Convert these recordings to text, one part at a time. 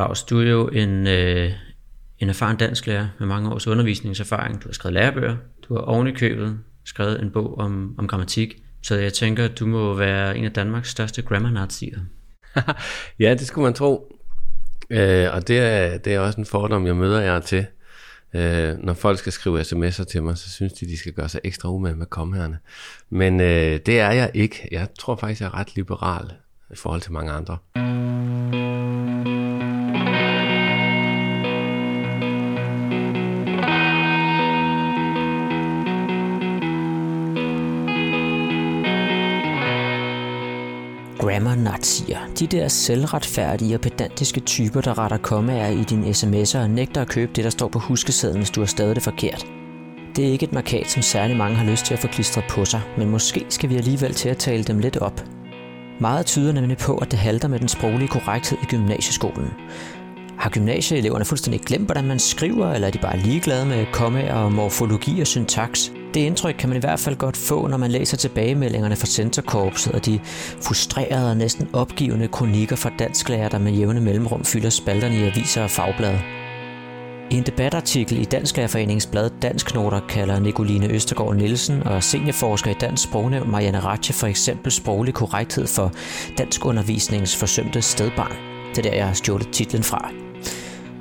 Claus, du er jo en, øh, en erfaren dansk lærer med mange års undervisningserfaring. Du har skrevet lærebøger, du har oven i købet skrevet en bog om, om grammatik. Så jeg tænker, at du må være en af Danmarks største grammar-nazier. ja, det skulle man tro. Øh, og det er, det er også en fordom, jeg møder jer til. Øh, når folk skal skrive sms'er til mig, så synes de, de skal gøre sig ekstra umage med komherrene. Men øh, det er jeg ikke. Jeg tror faktisk, jeg er ret liberal i forhold til mange andre. Grammar-nazier. De der selvretfærdige og pedantiske typer, der retter kommaer i dine sms'er og nægter at købe det, der står på huskesedlen, hvis du har stadig det forkert. Det er ikke et markat, som særlig mange har lyst til at få klistret på sig, men måske skal vi alligevel til at tale dem lidt op. Meget tyder nemlig på, at det halter med den sproglige korrekthed i gymnasieskolen. Har gymnasieeleverne fuldstændig glemt, hvordan man skriver, eller er de bare ligeglade med kommaer og morfologi og syntaks? Det indtryk kan man i hvert fald godt få, når man læser tilbagemeldingerne fra Centerkorpset og de frustrerede og næsten opgivende kronikker fra dansklærer, der med jævne mellemrum fylder spalterne i aviser og fagblade. I en debatartikel i Dansklærerforeningens blad Dansknoter kalder Nicoline Østergaard Nielsen og seniorforsker i Dansk Sprognævn Marianne Ratche for eksempel sproglig korrekthed for dansk undervisningens forsømte stedbarn. Det er der, jeg har stjålet titlen fra.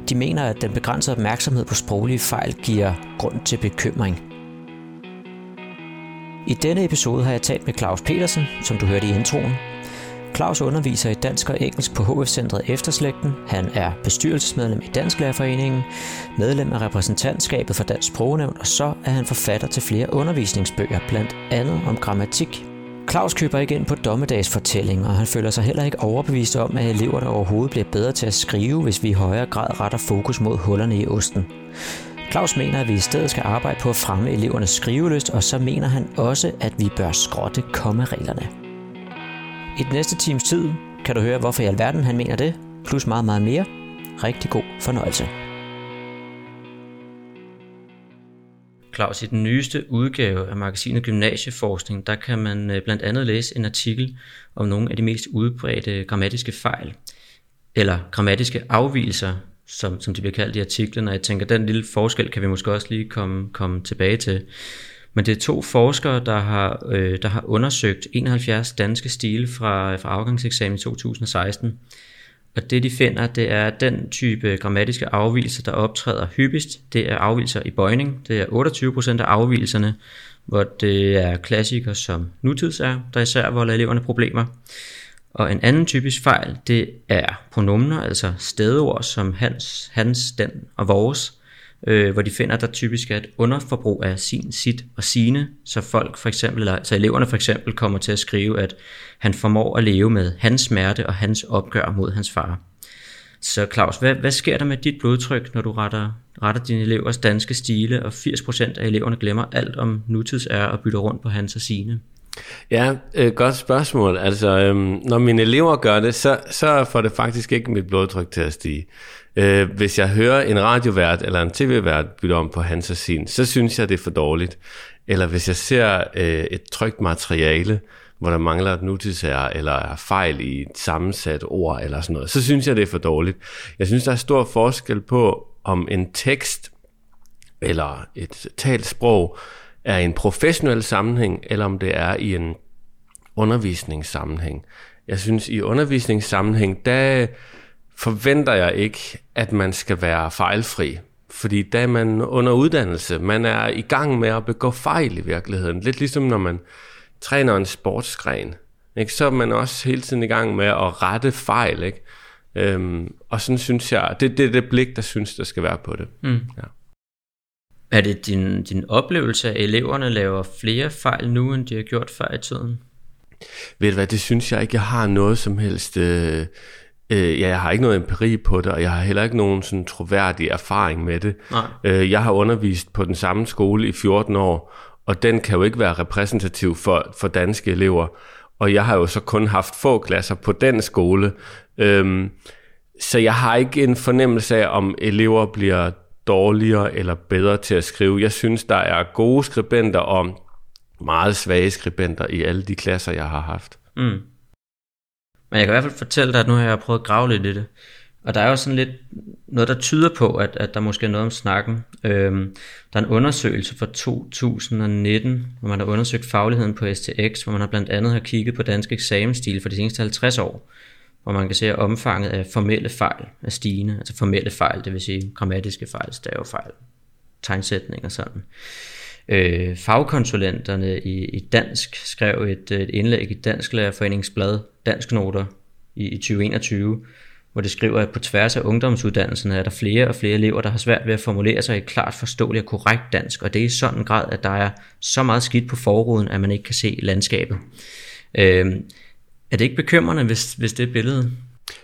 De mener, at den begrænsede opmærksomhed på sproglige fejl giver grund til bekymring – i denne episode har jeg talt med Claus Petersen, som du hørte i introen. Claus underviser i dansk og engelsk på HF-centret Efterslægten. Han er bestyrelsesmedlem i Dansklærerforeningen, medlem af repræsentantskabet for Dansk Sprognævn, og så er han forfatter til flere undervisningsbøger, blandt andet om grammatik. Claus køber ikke ind på dommedagsfortælling, og han føler sig heller ikke overbevist om, at eleverne overhovedet bliver bedre til at skrive, hvis vi i højere grad retter fokus mod hullerne i osten. Claus mener, at vi i stedet skal arbejde på at fremme elevernes skrivelyst, og så mener han også, at vi bør skrotte kommereglerne. I den næste times tid kan du høre, hvorfor i alverden han mener det, plus meget, meget mere. Rigtig god fornøjelse. Claus, i den nyeste udgave af magasinet Gymnasieforskning, der kan man øh, blandt andet læse en artikel om nogle af de mest udbredte grammatiske fejl, eller grammatiske afvielser som, som de bliver kaldt i artiklen, og jeg tænker, den lille forskel kan vi måske også lige komme, komme tilbage til. Men det er to forskere, der har, øh, der har undersøgt 71 danske stile fra, fra afgangseksamen i 2016. Og det de finder, det er den type grammatiske afvielser, der optræder hyppigst. Det er afvielser i bøjning. Det er 28% af afvielserne, hvor det er klassikere som nutidser, der især volder eleverne problemer. Og en anden typisk fejl, det er pronomner, altså stedord som hans, hans, den og vores, øh, hvor de finder, at der typisk er et underforbrug af sin, sit og sine, så folk for eksempel, eller, så eleverne for eksempel kommer til at skrive, at han formår at leve med hans smerte og hans opgør mod hans far. Så Claus, hvad, hvad sker der med dit blodtryk, når du retter, retter dine elevers danske stile, og 80% af eleverne glemmer alt om nutidsære og bytter rundt på hans og sine? Ja, øh, godt spørgsmål. Altså, øhm, når mine elever gør det, så, så får det faktisk ikke mit blodtryk til at stige. Øh, hvis jeg hører en radiovært eller en tv-vært bytte om på hans og sin, så synes jeg, det er for dårligt. Eller hvis jeg ser øh, et trygt materiale, hvor der mangler et nutidsær, eller er fejl i et sammensat ord, eller sådan noget, så synes jeg, det er for dårligt. Jeg synes, der er stor forskel på, om en tekst eller et talt sprog er i en professionel sammenhæng, eller om det er i en undervisningssammenhæng. Jeg synes, i undervisningssammenhæng, der forventer jeg ikke, at man skal være fejlfri. Fordi da man under uddannelse, man er i gang med at begå fejl i virkeligheden. Lidt ligesom når man træner en sportsgren. Ikke? Så er man også hele tiden i gang med at rette fejl. Ikke? Øhm, og sådan synes jeg, det, det er det blik, der synes, der skal være på det. Mm. Ja. Er det din, din oplevelse, at eleverne laver flere fejl nu, end de har gjort før i tiden? Ved du hvad, det synes jeg ikke. Jeg har noget som helst... Øh, øh, ja, jeg har ikke noget empiri på det, og jeg har heller ikke nogen sådan troværdig erfaring med det. Nej. Øh, jeg har undervist på den samme skole i 14 år, og den kan jo ikke være repræsentativ for, for danske elever. Og jeg har jo så kun haft få klasser på den skole. Øhm, så jeg har ikke en fornemmelse af, om elever bliver dårligere eller bedre til at skrive. Jeg synes, der er gode skribenter og meget svage skribenter i alle de klasser, jeg har haft. Mm. Men jeg kan i hvert fald fortælle dig, at nu har jeg prøvet at grave lidt i det. Og der er jo sådan lidt noget, der tyder på, at, at der måske er noget om snakken. Øhm, der er en undersøgelse fra 2019, hvor man har undersøgt fagligheden på STX, hvor man har blandt andet har kigget på dansk eksamensstil for de seneste 50 år, hvor man kan se, at omfanget af formelle fejl er stigende. Altså formelle fejl, det vil sige grammatiske fejl, stavefejl, tegnsætning og sådan. Øh, fagkonsulenterne i, i dansk skrev et, et indlæg i Dansk Lærerforeningsblad Dansk Noter i, i 2021, hvor det skriver, at på tværs af ungdomsuddannelserne er der flere og flere elever, der har svært ved at formulere sig i klart forståeligt og korrekt dansk, og det er i sådan en grad, at der er så meget skidt på forruden, at man ikke kan se landskabet. Øh, er det ikke bekymrende, hvis, hvis det er billedet?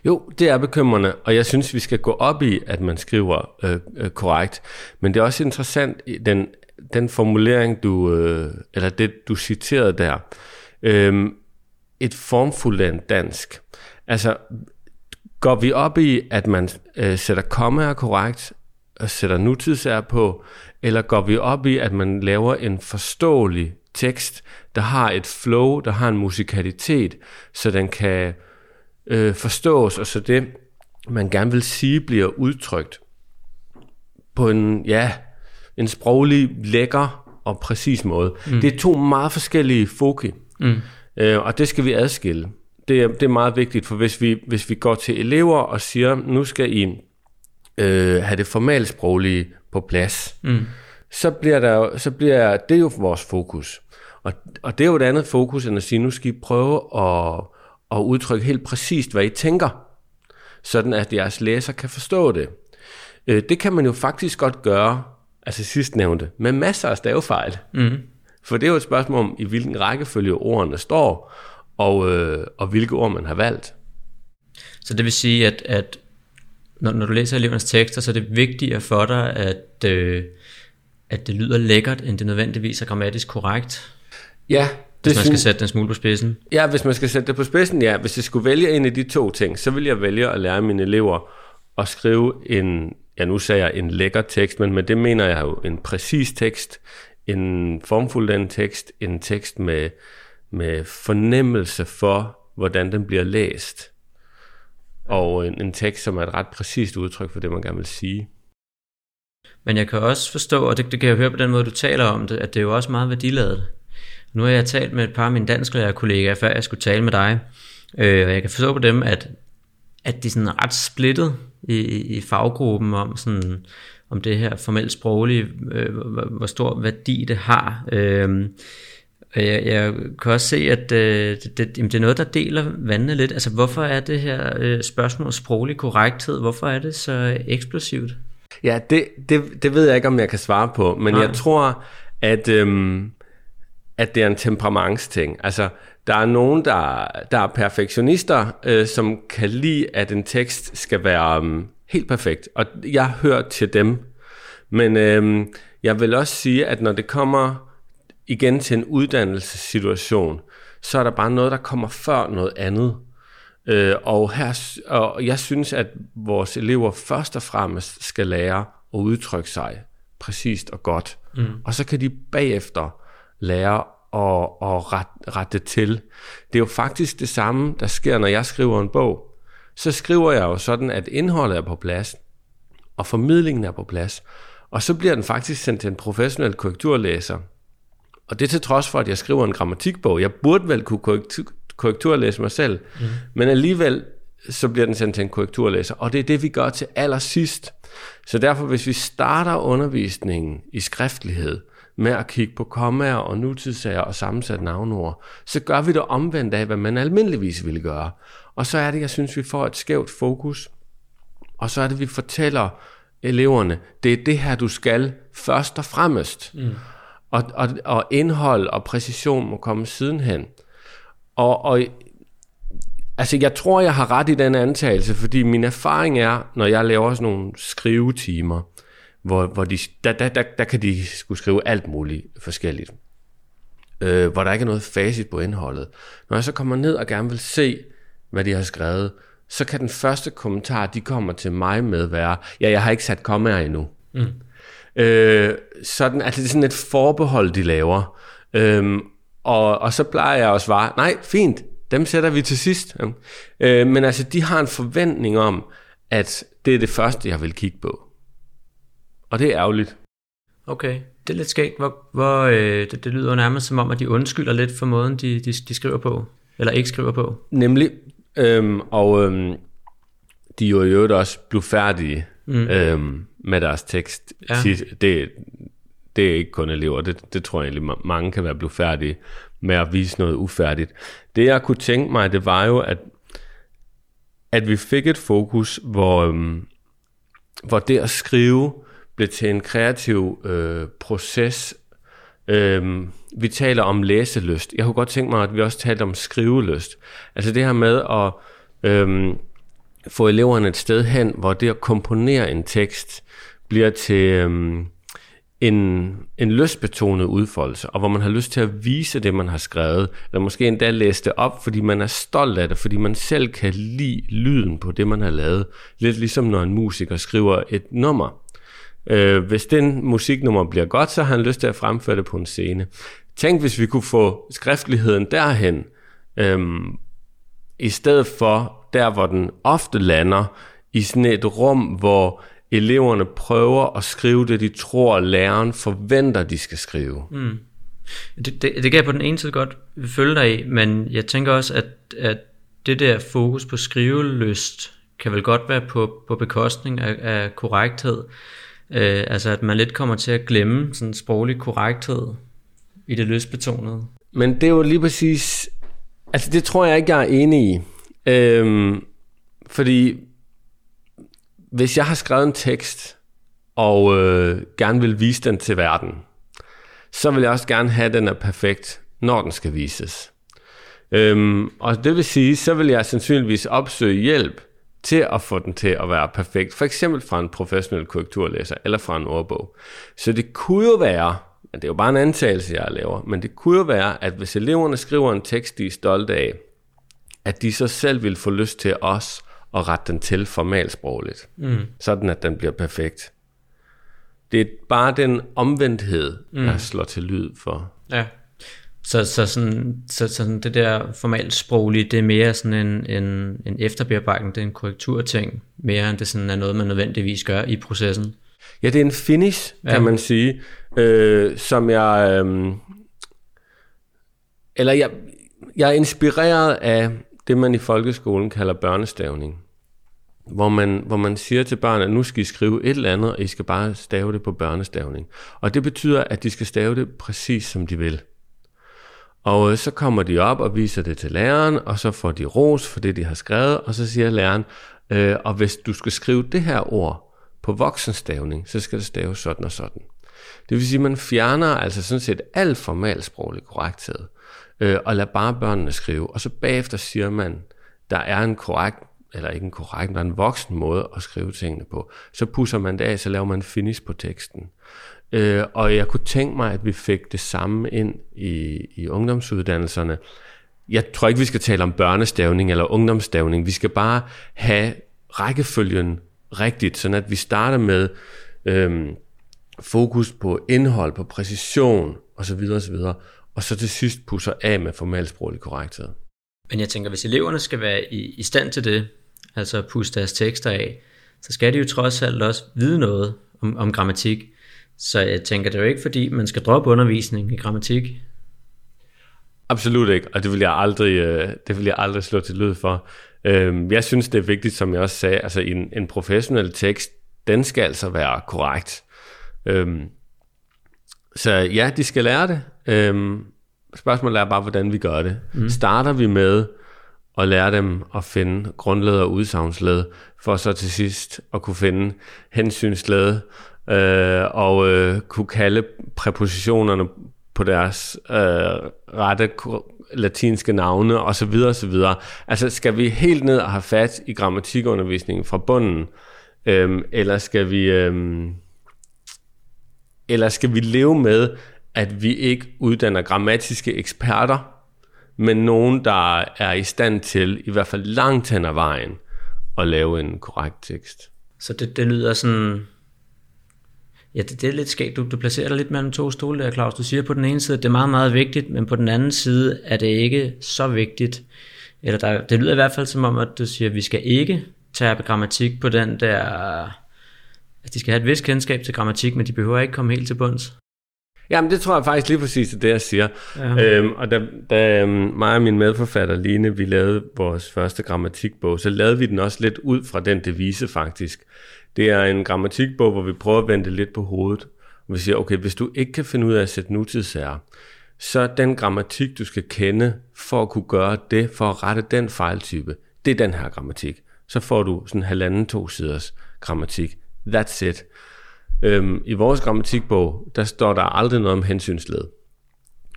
Jo, det er bekymrende, og jeg synes, vi skal gå op i, at man skriver øh, øh, korrekt. Men det er også interessant, den, den formulering, du, øh, eller det, du citerede der. Øh, et formfuldt dansk. Altså, går vi op i, at man øh, sætter kommaer korrekt, og sætter nutidsær på, eller går vi op i, at man laver en forståelig tekst, der har et flow, der har en musikalitet, så den kan øh, forstås, og så det, man gerne vil sige, bliver udtrykt på en, ja, en sproglig, lækker og præcis måde. Mm. Det er to meget forskellige foki, mm. øh, og det skal vi adskille. Det er, det er meget vigtigt, for hvis vi, hvis vi går til elever og siger, nu skal I øh, have det formalsproglige på plads, mm. så, bliver der, så bliver det jo vores fokus. Og, og det er jo et andet fokus, end at sige, nu skal I prøve at, at udtrykke helt præcist, hvad I tænker, sådan at jeres læser kan forstå det. Øh, det kan man jo faktisk godt gøre, altså sidst nævnte, med masser af stavefejl. Mm. For det er jo et spørgsmål om, i hvilken rækkefølge ordene står, og, øh, og hvilke ord man har valgt. Så det vil sige, at, at når, når du læser elevernes tekster, så er det vigtigere for dig, at, øh, at det lyder lækkert, end det nødvendigvis er grammatisk korrekt? Ja, det hvis man skal sætte den smule på spidsen? Ja, hvis man skal sætte det på spidsen, ja. Hvis jeg skulle vælge en af de to ting, så vil jeg vælge at lære mine elever at skrive en, ja nu sagde jeg en lækker tekst, men med det mener jeg jo en præcis tekst, en formfuld den tekst, en tekst med, med fornemmelse for, hvordan den bliver læst. Og en, en tekst, som er et ret præcist udtryk for det, man gerne vil sige. Men jeg kan også forstå, og det, det kan jeg høre på den måde, du taler om det, at det er jo også meget værdiladet. Nu har jeg talt med et par af mine dansklærerkollegaer, før jeg skulle tale med dig, øh, og jeg kan forstå på dem, at, at de er sådan ret splittet i, i faggruppen om sådan om det her formelt sproglige, øh, hvor, hvor stor værdi det har. Øh, jeg, jeg kan også se, at øh, det, det, det er noget, der deler vandene lidt. Altså, hvorfor er det her øh, spørgsmål sproglig korrekthed, hvorfor er det så eksplosivt? Ja, det, det, det ved jeg ikke, om jeg kan svare på, men Nej. jeg tror, at øhm, at det er en temperamentsting. Altså, der er nogen, der, der er perfektionister, øh, som kan lide, at en tekst skal være um, helt perfekt. Og jeg hører til dem. Men øh, jeg vil også sige, at når det kommer igen til en uddannelsessituation, så er der bare noget, der kommer før noget andet. Øh, og, her, og jeg synes, at vores elever først og fremmest skal lære at udtrykke sig præcist og godt. Mm. Og så kan de bagefter lære at, at ret, rette til. Det er jo faktisk det samme, der sker, når jeg skriver en bog. Så skriver jeg jo sådan, at indholdet er på plads, og formidlingen er på plads. Og så bliver den faktisk sendt til en professionel korrekturlæser. Og det er til trods for, at jeg skriver en grammatikbog. Jeg burde vel kunne korrektur, korrekturlæse mig selv, mm. men alligevel så bliver den sendt til en korrekturlæser. Og det er det, vi gør til allersidst. Så derfor, hvis vi starter undervisningen i skriftlighed, med at kigge på kommaer og nutidssager og sammensat navnord, så gør vi det omvendt af, hvad man almindeligvis ville gøre. Og så er det, jeg synes, vi får et skævt fokus, og så er det, vi fortæller eleverne, det er det her, du skal først og fremmest. Mm. Og, og, og indhold og præcision må komme sidenhen. Og, og altså, jeg tror, jeg har ret i den antagelse, fordi min erfaring er, når jeg laver sådan nogle skrivetimer, hvor, hvor de, der, der, der, der kan de skulle skrive alt muligt forskelligt. Øh, hvor der ikke er noget facit på indholdet. Når jeg så kommer ned og gerne vil se, hvad de har skrevet, så kan den første kommentar, de kommer til mig med, være, ja, jeg har ikke sat kommaer endnu. Mm. Øh, sådan, altså det er sådan et forbehold, de laver. Øh, og, og så plejer jeg at svare, nej, fint, dem sætter vi til sidst. Øh, men altså, de har en forventning om, at det er det første, jeg vil kigge på. Og det er ærgerligt. Okay, det er lidt skægt. Hvor, hvor, øh, det, det lyder nærmest som om, at de undskylder lidt for måden, de, de, de skriver på, eller ikke skriver på. Nemlig, øhm, og øhm, de er jo i øvrigt også blufærdige mm. øhm, med deres tekst. Ja. Det, det er ikke kun elever, det, det tror jeg egentlig, ma- mange kan være blufærdige med at vise noget ufærdigt. Det jeg kunne tænke mig, det var jo, at, at vi fik et fokus, hvor, øhm, hvor det at skrive blev til en kreativ øh, proces. Øhm, vi taler om læselyst. Jeg kunne godt tænke mig, at vi også talte om skrivelyst. Altså det her med at øhm, få eleverne et sted hen, hvor det at komponere en tekst bliver til øhm, en, en lystbetonet udfoldelse, og hvor man har lyst til at vise det, man har skrevet, eller måske endda læse det op, fordi man er stolt af det, fordi man selv kan lide lyden på det, man har lavet. Lidt ligesom når en musiker skriver et nummer. Øh, hvis den musiknummer bliver godt, så har han lyst til at fremføre det på en scene. Tænk, hvis vi kunne få skriftligheden derhen, øhm, i stedet for der, hvor den ofte lander, i sådan et rum, hvor eleverne prøver at skrive det, de tror, læreren forventer, de skal skrive. Mm. Det, det, det kan jeg på den ene side godt følge dig i, men jeg tænker også, at, at det der fokus på skrivelyst kan vel godt være på, på bekostning af, af korrekthed. Øh, altså at man lidt kommer til at glemme sådan sproglig korrekthed i det løsbetonede. Men det er jo lige præcis... Altså det tror jeg ikke, jeg er enig i. Øhm, fordi hvis jeg har skrevet en tekst, og øh, gerne vil vise den til verden, så vil jeg også gerne have, at den er perfekt, når den skal vises. Øhm, og det vil sige, så vil jeg sandsynligvis opsøge hjælp til at få den til at være perfekt. For eksempel fra en professionel korrekturlæser eller fra en ordbog. Så det kunne jo være, men det er jo bare en antagelse, jeg laver, men det kunne jo være, at hvis eleverne skriver en tekst, de er stolte af, at de så selv vil få lyst til os at rette den til formalsprogligt, mm. sådan at den bliver perfekt. Det er bare den omvendthed, mm. jeg slår til lyd for. Ja. Så, så, sådan, så sådan det der formalt sproglige, det er mere sådan en, en, en efterbearbejdning, det er en korrekturting, mere end det sådan er noget, man nødvendigvis gør i processen. Ja, det er en finish, kan ja. man sige, øh, som jeg... Øh, eller jeg, jeg er inspireret af det, man i folkeskolen kalder børnestavning. Hvor man, hvor man siger til børn, at nu skal I skrive et eller andet, og I skal bare stave det på børnestavning. Og det betyder, at de skal stave det præcis som de vil. Og øh, så kommer de op og viser det til læreren, og så får de ros for det, de har skrevet, og så siger læreren, øh, og hvis du skal skrive det her ord på voksenstavning, så skal det staves sådan og sådan. Det vil sige, at man fjerner altså sådan set al formalsproglig korrekthed, øh, og lader bare børnene skrive, og så bagefter siger man, der er en korrekt, eller ikke en korrekt, men en voksen måde at skrive tingene på. Så pusser man det af, så laver man finish på teksten. Øh, og jeg kunne tænke mig, at vi fik det samme ind i, i ungdomsuddannelserne. Jeg tror ikke, vi skal tale om børnestavning eller ungdomsstavning. Vi skal bare have rækkefølgen rigtigt, sådan at vi starter med øh, fokus på indhold, på præcision osv. osv. Og så til sidst pusser af med formalsproglig korrekthed. Men jeg tænker, hvis eleverne skal være i, i stand til det, altså at puste deres tekster af, så skal de jo trods alt også vide noget om, om grammatik. Så jeg tænker, det er jo ikke fordi, man skal droppe undervisning i grammatik. Absolut ikke, og det vil jeg aldrig, øh, det vil jeg aldrig slå til lyd for. Øhm, jeg synes, det er vigtigt, som jeg også sagde, altså en, en professionel tekst, den skal altså være korrekt. Øhm, så ja, de skal lære det. Øhm, spørgsmålet er bare, hvordan vi gør det. Mm. Starter vi med at lære dem at finde grundled og udsagnsled, for så til sidst at kunne finde hensynsled, øh, og øh, kunne kalde præpositionerne på deres øh, rette latinske navne og så videre og så videre. Altså skal vi helt ned og have fat i grammatikundervisningen fra bunden, øh, eller skal vi øh, eller skal vi leve med at vi ikke uddanner grammatiske eksperter, men nogen, der er i stand til, i hvert fald langt hen ad vejen, at lave en korrekt tekst. Så det, det lyder sådan... Ja, det, det er lidt skægt. Du, du placerer dig lidt mellem to stole der, Claus. Du siger på den ene side, at det er meget, meget vigtigt, men på den anden side er det ikke så vigtigt. Eller der, det lyder i hvert fald som om, at du siger, at vi skal ikke tager grammatik på den der... At de skal have et vist kendskab til grammatik, men de behøver ikke komme helt til bunds. Jamen, det tror jeg faktisk lige præcis er det, jeg siger. Ja. Øhm, og da, da øhm, mig og min medforfatter Line, vi lavede vores første grammatikbog, så lavede vi den også lidt ud fra den devise faktisk. Det er en grammatikbog, hvor vi prøver at vende lidt på hovedet. Og vi siger, okay, hvis du ikke kan finde ud af at sætte nutidsære, så den grammatik, du skal kende for at kunne gøre det, for at rette den fejltype, det er den her grammatik. Så får du sådan halvanden to siders grammatik. That's it. Øhm, I vores grammatikbog, der står der aldrig noget om hensynsled.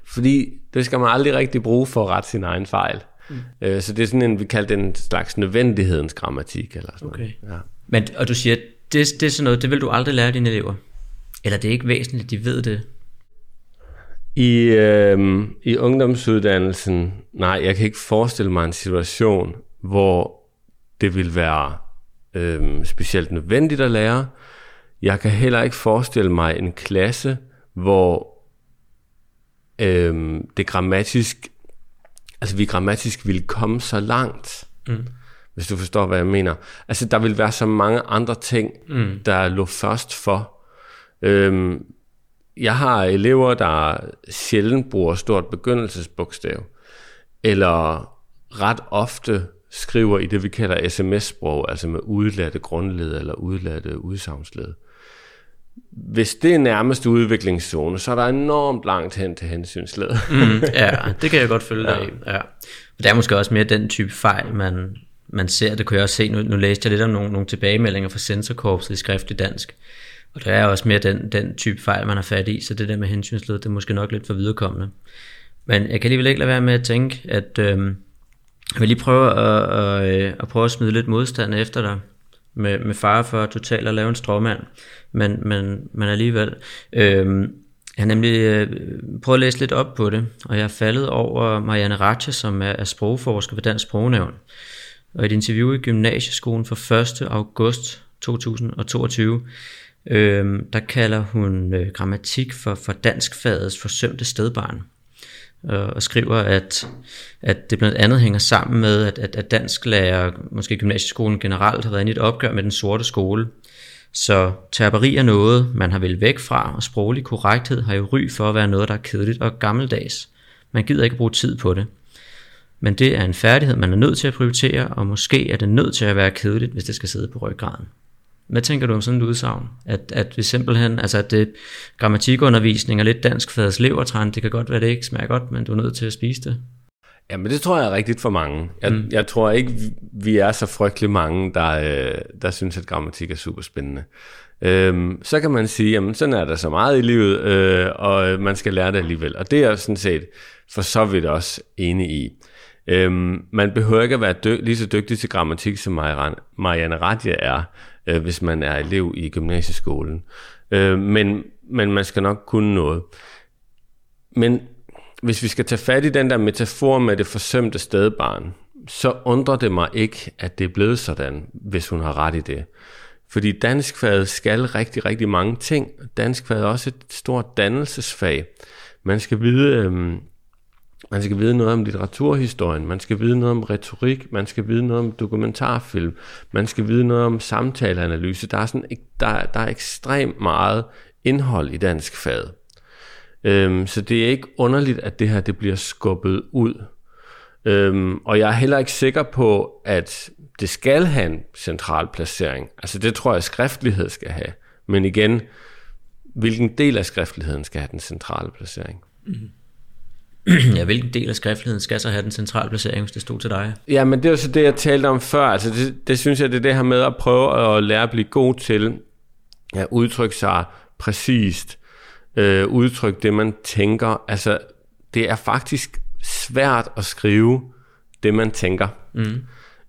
Fordi det skal man aldrig rigtig bruge for at rette sin egen fejl. Mm. Øh, så det er sådan en, vi kalder den en slags nødvendighedens grammatik. Eller sådan okay. noget. Ja. Men, og du siger, det, det er sådan noget, det vil du aldrig lære dine elever? Eller det er ikke væsentligt, de ved det? I, øh, I ungdomsuddannelsen, nej, jeg kan ikke forestille mig en situation, hvor det vil være øh, specielt nødvendigt at lære. Jeg kan heller ikke forestille mig en klasse, hvor øh, det grammatisk, altså vi grammatisk vil komme så langt, mm. Hvis du forstår, hvad jeg mener. Altså der vil være så mange andre ting, mm. der lå først for. Øh, jeg har elever, der sjældent bruger stort begyndelsesbogstav, eller ret ofte skriver i det, vi kalder sms-sprog, altså med udladte grundled eller udladte udsagnsled. Hvis det er nærmeste udviklingszone, så er der enormt langt hen til hensynsled. mm, ja, det kan jeg godt følge dig ja. ja. Det er måske også mere den type fejl, man, man ser. Det kunne jeg også se. Nu, nu læste jeg lidt om nogle, nogle tilbagemeldinger fra sensorkorpset i skriftlig dansk. Og der er også mere den, den type fejl, man har fat i, så det der med hensynsled, det er måske nok lidt for viderekommende. Men jeg kan alligevel ikke lade være med at tænke, at øh, jeg vil lige prøve at, at, at, prøve at smide lidt modstand efter dig, med, med fare for at totalt at lave en stråmand, men, men, men alligevel. Øh, jeg har nemlig øh, prøvet at læse lidt op på det, og jeg er faldet over Marianne Ratche, som er, er sprogforsker ved Dansk Sprognævn. Og i et interview i Gymnasieskolen for 1. august 2022, øh, der kalder hun øh, grammatik for, for danskfagets forsømte stedbarn. Øh, og skriver, at, at det blandt andet hænger sammen med, at, at, at dansklærer, måske gymnasieskolen generelt, har været inde i et opgør med den sorte skole. Så terperi er noget, man har vel væk fra, og sproglig korrekthed har jo ry for at være noget, der er kedeligt og gammeldags. Man gider ikke bruge tid på det. Men det er en færdighed, man er nødt til at prioritere, og måske er det nødt til at være kedeligt, hvis det skal sidde på ryggraden. Hvad tænker du om sådan et udsagn? At, at vi simpelthen, altså at det grammatikundervisning og lidt dansk fadets levertræn, det kan godt være, det ikke smager godt, men du er nødt til at spise det. Ja, men det tror jeg er rigtigt for mange. Jeg, mm. jeg tror ikke, vi er så frygtelig mange, der, øh, der synes, at grammatik er super spændende. Øhm, så kan man sige, jamen sådan er der så meget i livet, øh, og man skal lære det alligevel. Og det er jeg sådan set for så vidt også enig i. Øhm, man behøver ikke at være dy- lige så dygtig til grammatik, som Marianne Radje er øh, hvis man er elev i gymnasieskolen. Øh, men, men man skal nok kunne noget. Men hvis vi skal tage fat i den der metafor med det forsømte stedbarn, så undrer det mig ikke, at det er blevet sådan, hvis hun har ret i det. Fordi danskfaget skal rigtig, rigtig mange ting. Danskfaget er også et stort dannelsesfag. Man skal vide, øhm, man skal vide noget om litteraturhistorien, man skal vide noget om retorik, man skal vide noget om dokumentarfilm, man skal vide noget om samtaleanalyse. Der er, sådan, der, der er ekstremt meget indhold i dansk fag. Øhm, så det er ikke underligt, at det her det bliver skubbet ud. Øhm, og jeg er heller ikke sikker på, at det skal have en central placering. Altså det tror jeg, skriftlighed skal have. Men igen, hvilken del af skriftligheden skal have den centrale placering? Mm. ja, hvilken del af skriftligheden skal så have den centrale placering, hvis det stod til dig? Ja, men det er jo så det, jeg talte om før. Altså, det, det synes jeg, det er det her med at prøve at lære at blive god til at udtrykke sig præcist, øh, udtrykke det, man tænker. Altså, det er faktisk svært at skrive det, man tænker. Mm.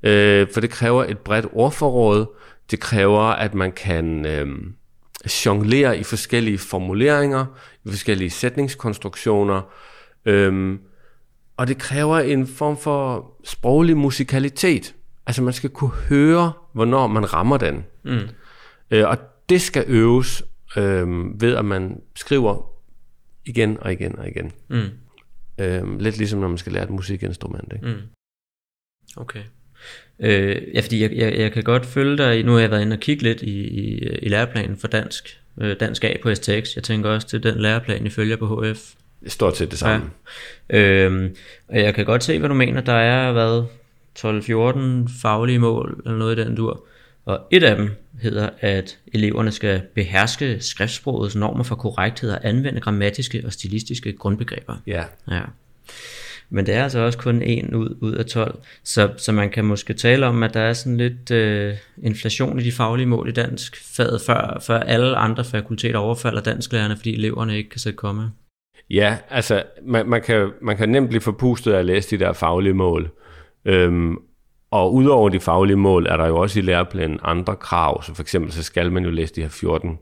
Øh, for det kræver et bredt ordforråd. Det kræver, at man kan øh, jonglere i forskellige formuleringer, i forskellige sætningskonstruktioner, Øhm, og det kræver en form for sproglig musikalitet. Altså man skal kunne høre, hvornår man rammer den. Mm. Øh, og det skal øves øh, ved, at man skriver igen og igen og igen. Mm. Øh, lidt ligesom når man skal lære et musikinstrument. Ikke? Mm. Okay. Øh, ja, fordi jeg, jeg, jeg kan godt følge dig, nu har jeg været inde og kigge lidt i, i, i læreplanen for dansk, øh, dansk A på STX. Jeg tænker også til den læreplan, I følger på HF. Stort set det samme. Ja. Øh, og jeg kan godt se, hvad du mener. Der er været 12-14 faglige mål, eller noget i den dur. Og et af dem hedder, at eleverne skal beherske skriftsprogets normer for korrekthed og anvende grammatiske og stilistiske grundbegreber. Ja. Ja. Men det er altså også kun en ud, ud af 12. Så, så man kan måske tale om, at der er sådan lidt øh, inflation i de faglige mål i dansk faget, før, før alle andre fakulteter overfalder dansklærerne, fordi eleverne ikke kan sætte komme. Ja, altså man, man, kan, man kan nemt blive forpustet af at læse de der faglige mål. Øhm, og udover de faglige mål, er der jo også i læreplanen andre krav, så for eksempel så skal man jo læse de her 14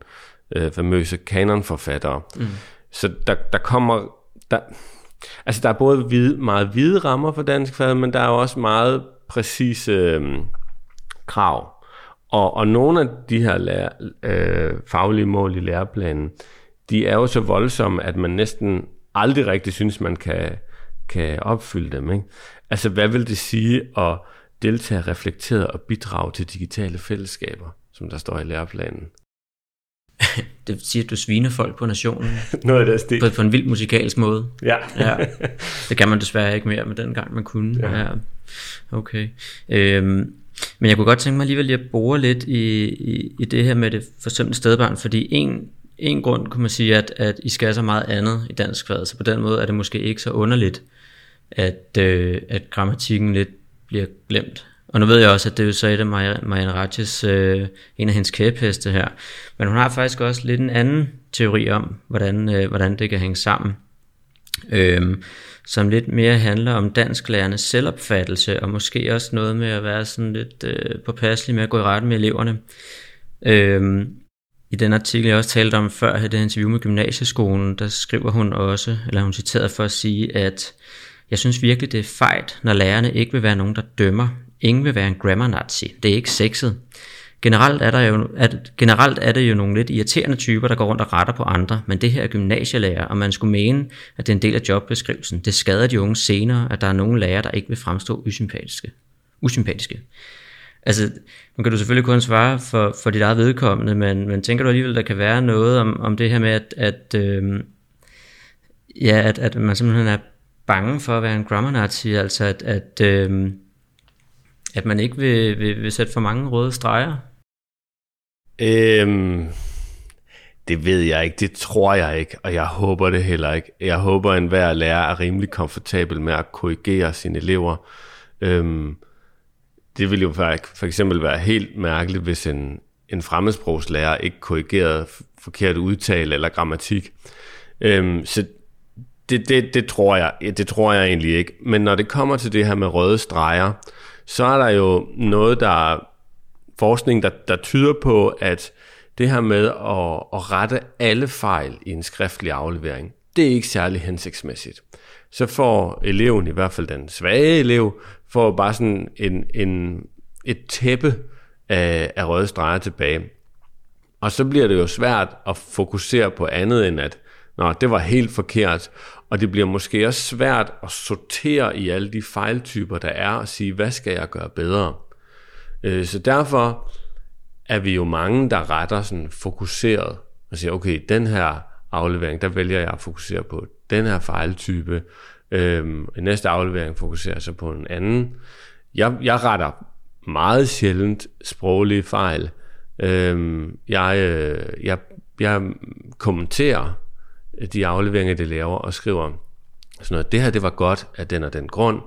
øh, famøse kanonforfattere. Mm. Så der, der kommer... Der, altså der er både hvide, meget hvide rammer for dansk fag, men der er også meget præcise øh, krav. Og, og nogle af de her lærer, øh, faglige mål i læreplanen, de er jo så voldsomme, at man næsten aldrig rigtig synes, man kan, kan opfylde dem. Ikke? Altså, hvad vil det sige at deltage, reflektere og bidrage til digitale fællesskaber, som der står i læreplanen? det siger, at du sviner folk på nationen. Noget af det stil. På, på en vild musikalsk måde. Ja. ja. Det kan man desværre ikke mere med den gang, man kunne. Ja. ja. Okay. Øhm, men jeg kunne godt tænke mig alligevel lige at bore lidt i, i, i det her med det forsømte stedbarn, fordi en, en grund kunne man sige, at, at I skal så meget andet i dansk fag, så på den måde er det måske ikke så underligt, at, øh, at grammatikken lidt bliver glemt. Og nu ved jeg også, at det er jo så et af Marianne Ratches, øh, en af hendes kæpheste her. Men hun har faktisk også lidt en anden teori om, hvordan, øh, hvordan det kan hænge sammen. Øhm, som lidt mere handler om dansklærernes selvopfattelse, og måske også noget med at være sådan lidt øh, påpasselig med at gå i rette med eleverne. Øhm, i den artikel, jeg også talte om før, i det interview med gymnasieskolen, der skriver hun også, eller hun citeret for at sige, at jeg synes virkelig, det er fejt, når lærerne ikke vil være nogen, der dømmer. Ingen vil være en grammar nazi. Det er ikke sexet. Generelt er, der jo, at, generelt er det jo nogle lidt irriterende typer, der går rundt og retter på andre, men det her er gymnasielærer, og man skulle mene, at det er en del af jobbeskrivelsen. Det skader de unge senere, at der er nogle lærere, der ikke vil fremstå usympatiske. usympatiske. Altså, nu kan du selvfølgelig kun svare for, for dit eget vedkommende, men, men tænker du alligevel, der kan være noget om, om det her med, at, at, øh, ja, at, at man simpelthen er bange for at være en grammar nazi, altså at, at, øh, at man ikke vil, vil, vil sætte for mange røde streger? Øhm, det ved jeg ikke, det tror jeg ikke, og jeg håber det heller ikke. Jeg håber, at enhver lærer er rimelig komfortabel med at korrigere sine elever. Øhm, det ville jo for eksempel være helt mærkeligt, hvis en, en fremmedsprogslærer ikke korrigerede forkert udtale eller grammatik. Øhm, så det, det, det, tror jeg, det tror jeg egentlig ikke. Men når det kommer til det her med røde streger, så er der jo noget, der forskning, der, der tyder på, at det her med at, at rette alle fejl i en skriftlig aflevering, det er ikke særlig hensigtsmæssigt. Så får eleven, i hvert fald den svage elev, får bare sådan en, en, et tæppe af, af røde streger tilbage. Og så bliver det jo svært at fokusere på andet end at, nå, det var helt forkert, og det bliver måske også svært at sortere i alle de fejltyper, der er, og sige, hvad skal jeg gøre bedre? Øh, så derfor er vi jo mange, der retter sådan fokuseret og siger, okay, den her aflevering, der vælger jeg at fokusere på den her fejltype. Øhm, næste aflevering fokuserer så på en anden. Jeg, jeg retter meget sjældent sproglige fejl. Øhm, jeg, øh, jeg, jeg kommenterer de afleveringer, de laver, og skriver sådan noget, det her det var godt af den og den grund,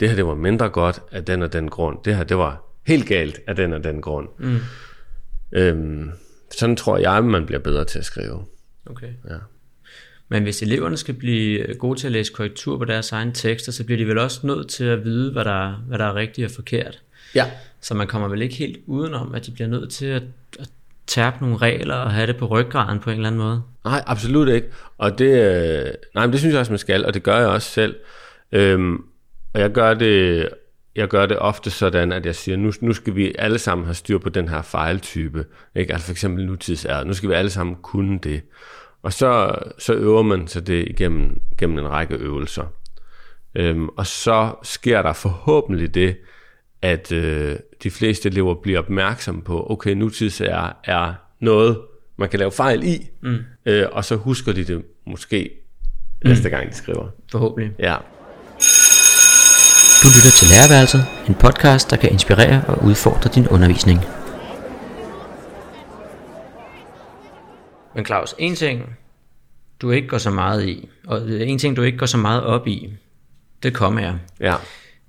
det her det var mindre godt af den og den grund, det her det var helt galt af den og den grund. Mm. Øhm, sådan tror jeg, man bliver bedre til at skrive. Okay. Ja. Men hvis eleverne skal blive gode til at læse korrektur på deres egne tekster, så bliver de vel også nødt til at vide, hvad der, hvad der er rigtigt og forkert. Ja. Så man kommer vel ikke helt udenom, at de bliver nødt til at, at tærpe nogle regler og have det på ryggraden på en eller anden måde? Nej, absolut ikke. Og det, øh, nej, men det synes jeg også, man skal, og det gør jeg også selv. Øhm, og jeg gør det jeg gør det ofte sådan, at jeg siger, nu, nu skal vi alle sammen have styr på den her fejltype. Ikke? Altså for eksempel nutidsæret. Nu skal vi alle sammen kunne det. Og så, så øver man sig det igennem, gennem en række øvelser. Øhm, og så sker der forhåbentlig det, at øh, de fleste elever bliver opmærksom på, okay, nutids er, er noget, man kan lave fejl i, mm. øh, og så husker de det måske mm. næste gang, de skriver. Forhåbentlig. Ja. Du lytter til Lærerværelset, en podcast, der kan inspirere og udfordre din undervisning. Men Claus, en ting, du ikke går så meget i, og en ting, du ikke går så meget op i, det kommer jeg. Ja.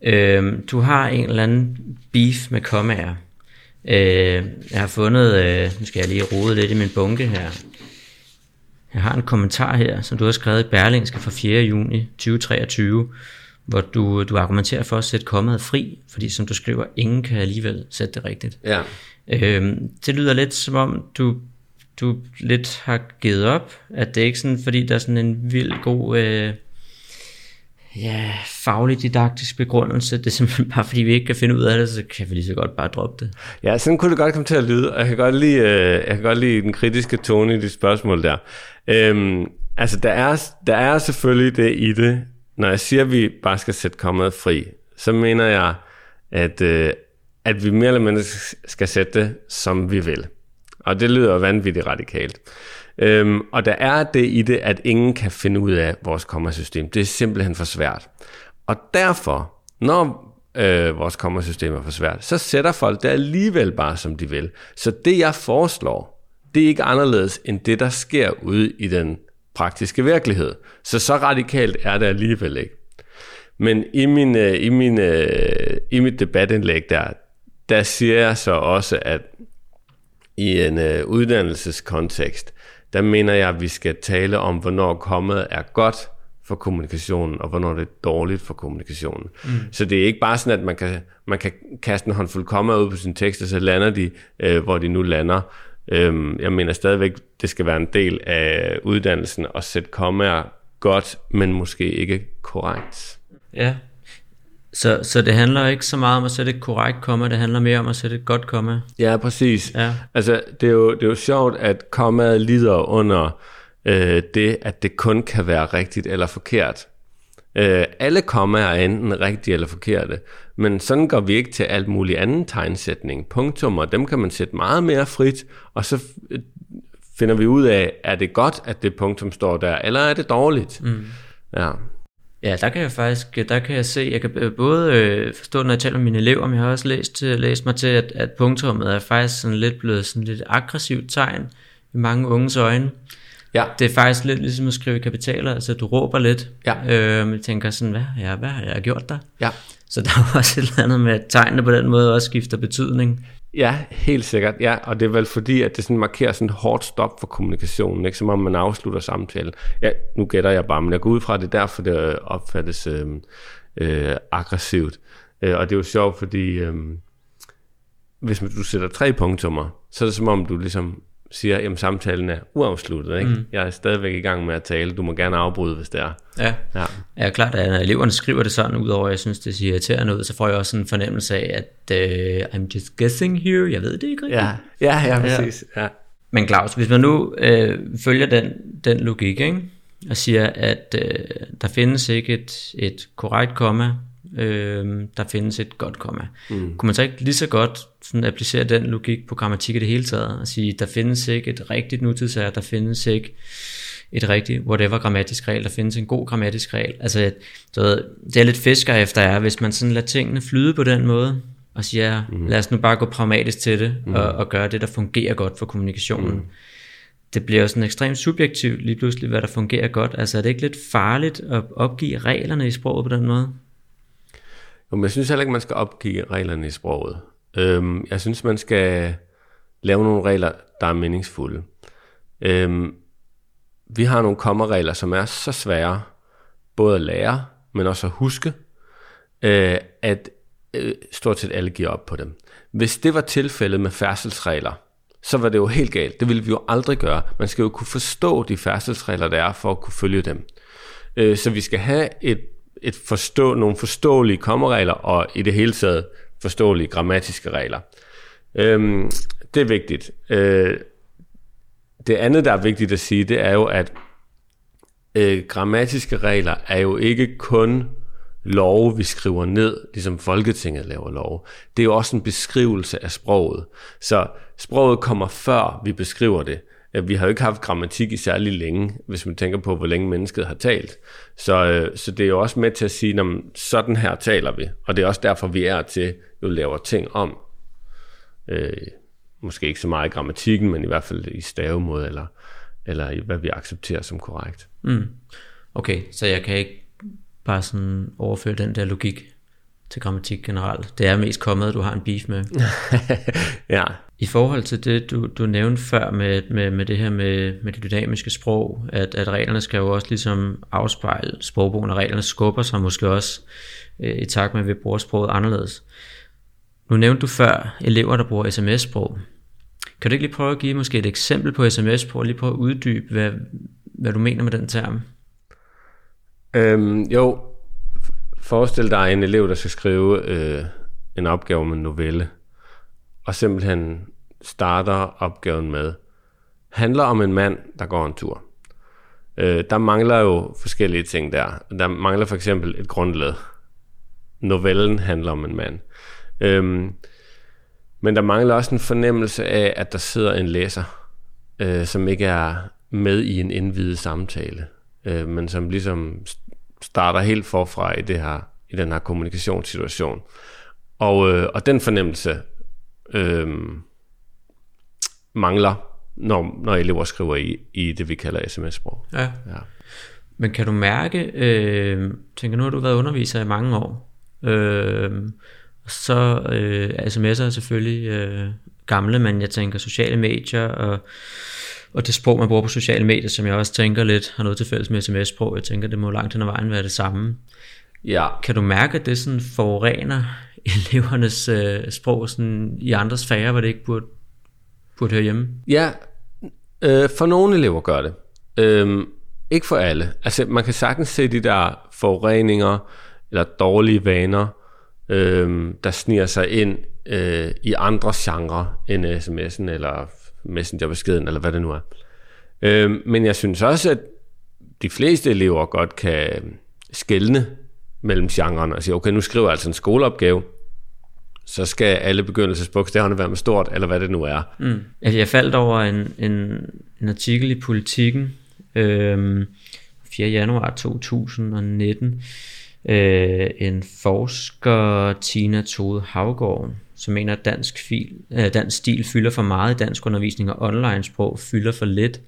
Øhm, du har en eller anden beef med kommaer. Øh, jeg har fundet, øh, nu skal jeg lige rode lidt i min bunke her. Jeg har en kommentar her, som du har skrevet i Berlingske fra 4. juni 2023, hvor du, du argumenterer for at sætte kommaet fri, fordi som du skriver, ingen kan alligevel sætte det rigtigt. Ja. Øhm, det lyder lidt som om, du, du lidt har givet op, at det er ikke sådan, fordi der er sådan en vild god... Øh, ja, faglig didaktisk begrundelse. Det er simpelthen bare, fordi vi ikke kan finde ud af det, så kan vi lige så godt bare droppe det. Ja, sådan kunne det godt komme til at lyde, og jeg kan godt lide, øh, jeg kan godt lide den kritiske tone i de spørgsmål der. Øhm, altså, der er, der er selvfølgelig det i det, når jeg siger, at vi bare skal sætte kommet fri, så mener jeg, at, øh, at vi mere eller mindre skal sætte det, som vi vil. Og det lyder vanvittigt radikalt. Øhm, og der er det i det, at ingen kan finde ud af vores kommasystem. Det er simpelthen for svært. Og derfor, når øh, vores kommasystem er for svært, så sætter folk det alligevel bare, som de vil. Så det, jeg foreslår, det er ikke anderledes end det, der sker ude i den praktiske virkelighed. Så så radikalt er det alligevel ikke. Men i, min, øh, i, min, øh, i mit debatindlæg der, der siger jeg så også, at i en øh, uddannelseskontekst, der mener jeg, at vi skal tale om, hvornår kommet er godt for kommunikationen, og hvornår det er dårligt for kommunikationen. Mm. Så det er ikke bare sådan, at man kan, man kan kaste en håndfuld komma ud på sin tekst, og så lander de, øh, hvor de nu lander. Øhm, jeg mener stadigvæk, det skal være en del af uddannelsen at sætte kommaer godt, men måske ikke korrekt. Ja, så, så det handler ikke så meget om at sætte et korrekt komma, det handler mere om at sætte et godt komma. Ja, præcis. Ja. Altså, det er, jo, det er jo sjovt, at kommaet lider under øh, det, at det kun kan være rigtigt eller forkert. Øh, alle kommaer er enten rigtige eller forkerte, men sådan går vi ikke til alt muligt anden tegnsætning. Punktummer, dem kan man sætte meget mere frit, og så øh, finder vi ud af, er det godt, at det punktum står der, eller er det dårligt? Mm. Ja. Ja, der kan jeg faktisk, der kan jeg se, jeg kan både øh, forstå, når jeg taler med mine elever, men jeg har også læst, øh, læst mig til, at, at punktummet er faktisk sådan lidt blevet sådan lidt aggressivt tegn i mange unges øjne. Ja. Det er faktisk lidt ligesom at skrive kapitaler, altså du råber lidt. Ja. Øh, jeg tænker sådan, hvad, ja, hvad har jeg gjort der? Ja. Så der er også et eller andet med, at tegnene på den måde også skifter betydning. Ja, helt sikkert. Ja, og det er vel fordi, at det sådan markerer sådan et hårdt stop for kommunikationen, ikke? som om man afslutter samtalen. Ja, nu gætter jeg bare, men jeg går ud fra, at det er derfor, det øh, opfattes øh, øh, aggressivt. Øh, og det er jo sjovt, fordi øh, hvis du sætter tre punktummer, så er det som om, du ligesom siger, at samtalen er uafsluttet. Ikke? Mm. Jeg er stadigvæk i gang med at tale. Du må gerne afbryde, hvis det er. Ja, ja. ja klart, at når eleverne skriver det sådan, udover at jeg synes, det siger irriterende ud, så får jeg også en fornemmelse af, at uh, I'm just guessing here. Jeg ved det ikke rigtigt. Ja, ja, ja præcis. Ja. Ja. Men Claus, hvis man nu øh, følger den, den logik, ikke? og siger, at øh, der findes ikke et, et korrekt komma, øh, der findes et godt komma. Mm. Kunne man så ikke lige så godt sådan applicere den logik på grammatik i det hele taget, og sige, der findes ikke et rigtigt nutidsager, der findes ikke et rigtigt whatever grammatisk regel, der findes en god grammatisk regel. Altså, så det er lidt fisker efter jer, hvis man sådan lader tingene flyde på den måde, og siger, mm. lad os nu bare gå pragmatisk til det, mm. og, og gøre det, der fungerer godt for kommunikationen. Mm. Det bliver jo sådan ekstremt subjektivt lige pludselig, hvad der fungerer godt. Altså er det ikke lidt farligt at opgive reglerne i sproget på den måde? Jo, men jeg synes heller ikke, man skal opgive reglerne i sproget. Øhm, jeg synes, man skal lave nogle regler, der er meningsfulde. Øhm, vi har nogle kommerregler, som er så svære, både at lære, men også at huske, øh, at øh, stort set alle giver op på dem. Hvis det var tilfældet med færdselsregler, så var det jo helt galt. Det ville vi jo aldrig gøre. Man skal jo kunne forstå de færdselsregler, der er, for at kunne følge dem. Øh, så vi skal have et et forstå, nogle forståelige kommeregler, og i det hele taget forståelige grammatiske regler. Øhm, det er vigtigt. Øh, det andet, der er vigtigt at sige, det er jo, at øh, grammatiske regler er jo ikke kun love, vi skriver ned, ligesom Folketinget laver lov. Det er jo også en beskrivelse af sproget. Så sproget kommer før vi beskriver det. Vi har jo ikke haft grammatik i særlig længe, hvis man tænker på, hvor længe mennesket har talt. Så, øh, så det er jo også med til at sige, at sådan her taler vi. Og det er også derfor, vi er til jo laver ting om. Øh, måske ikke så meget i grammatikken, men i hvert fald i stavemåde, eller, eller i hvad vi accepterer som korrekt. Mm. Okay, så jeg kan ikke bare sådan overføre den der logik til grammatik generelt. Det er mest kommet, at du har en beef med. ja. I forhold til det, du, du nævnte før med, med, med det her med, med det dynamiske sprog, at, at reglerne skal jo også ligesom afspejle sprogbogen, og reglerne skubber sig måske også øh, i takt med, at vi bruger sproget anderledes. Nu nævnte du før elever, der bruger sms-sprog. Kan du ikke lige prøve at give måske et eksempel på sms-sprog, lige prøve at uddybe, hvad, hvad du mener med den term? Øhm, jo, forestil dig en elev, der skal skrive øh, en opgave om en novelle, og simpelthen starter opgaven med, handler om en mand, der går en tur. Øh, der mangler jo forskellige ting der. Der mangler for eksempel et grundled. Novellen handler om en mand. Øhm, men der mangler også en fornemmelse af, at der sidder en læser, øh, som ikke er med i en indvidet samtale, øh, men som ligesom starter helt forfra i, det her, i den her kommunikationssituation. Og, øh, og den fornemmelse øh, mangler, når, når elever skriver i, i det, vi kalder sms-sprog. Ja. ja. Men kan du mærke, øh, tænker nu har du været underviser i mange år, øh, så øh, sms'er er selvfølgelig øh, gamle, men jeg tænker sociale medier og, og det sprog, man bruger på sociale medier, som jeg også tænker lidt har noget til fælles med sms-sprog. Jeg tænker, det må langt hen ad vejen være det samme. Ja. Kan du mærke, at det sådan forurener elevernes øh, sprog sådan i andre sfære, hvor det ikke burde, burde høre hjemme? Ja, øh, for nogle elever gør det. Øh, ikke for alle. Altså, man kan sagtens se de der forureninger eller dårlige vaner, øh, der sniger sig ind øh, i andre genrer end sms'en eller messengerbeskeden eller hvad det nu er. Øh, men jeg synes også, at de fleste elever godt kan øh, skelne mellem genrerne og sige, okay, nu skriver jeg altså en skoleopgave, så skal alle begyndelsesbogstaverne være med stort, eller hvad det nu er. Mm. Altså, jeg faldt over en, en, en artikel i Politiken, øh, 4. januar 2019, øh, en forsker, Tina Tode Havgård, som mener, at dansk, fil, øh, dansk stil fylder for meget i dansk undervisning, og online sprog fylder for lidt.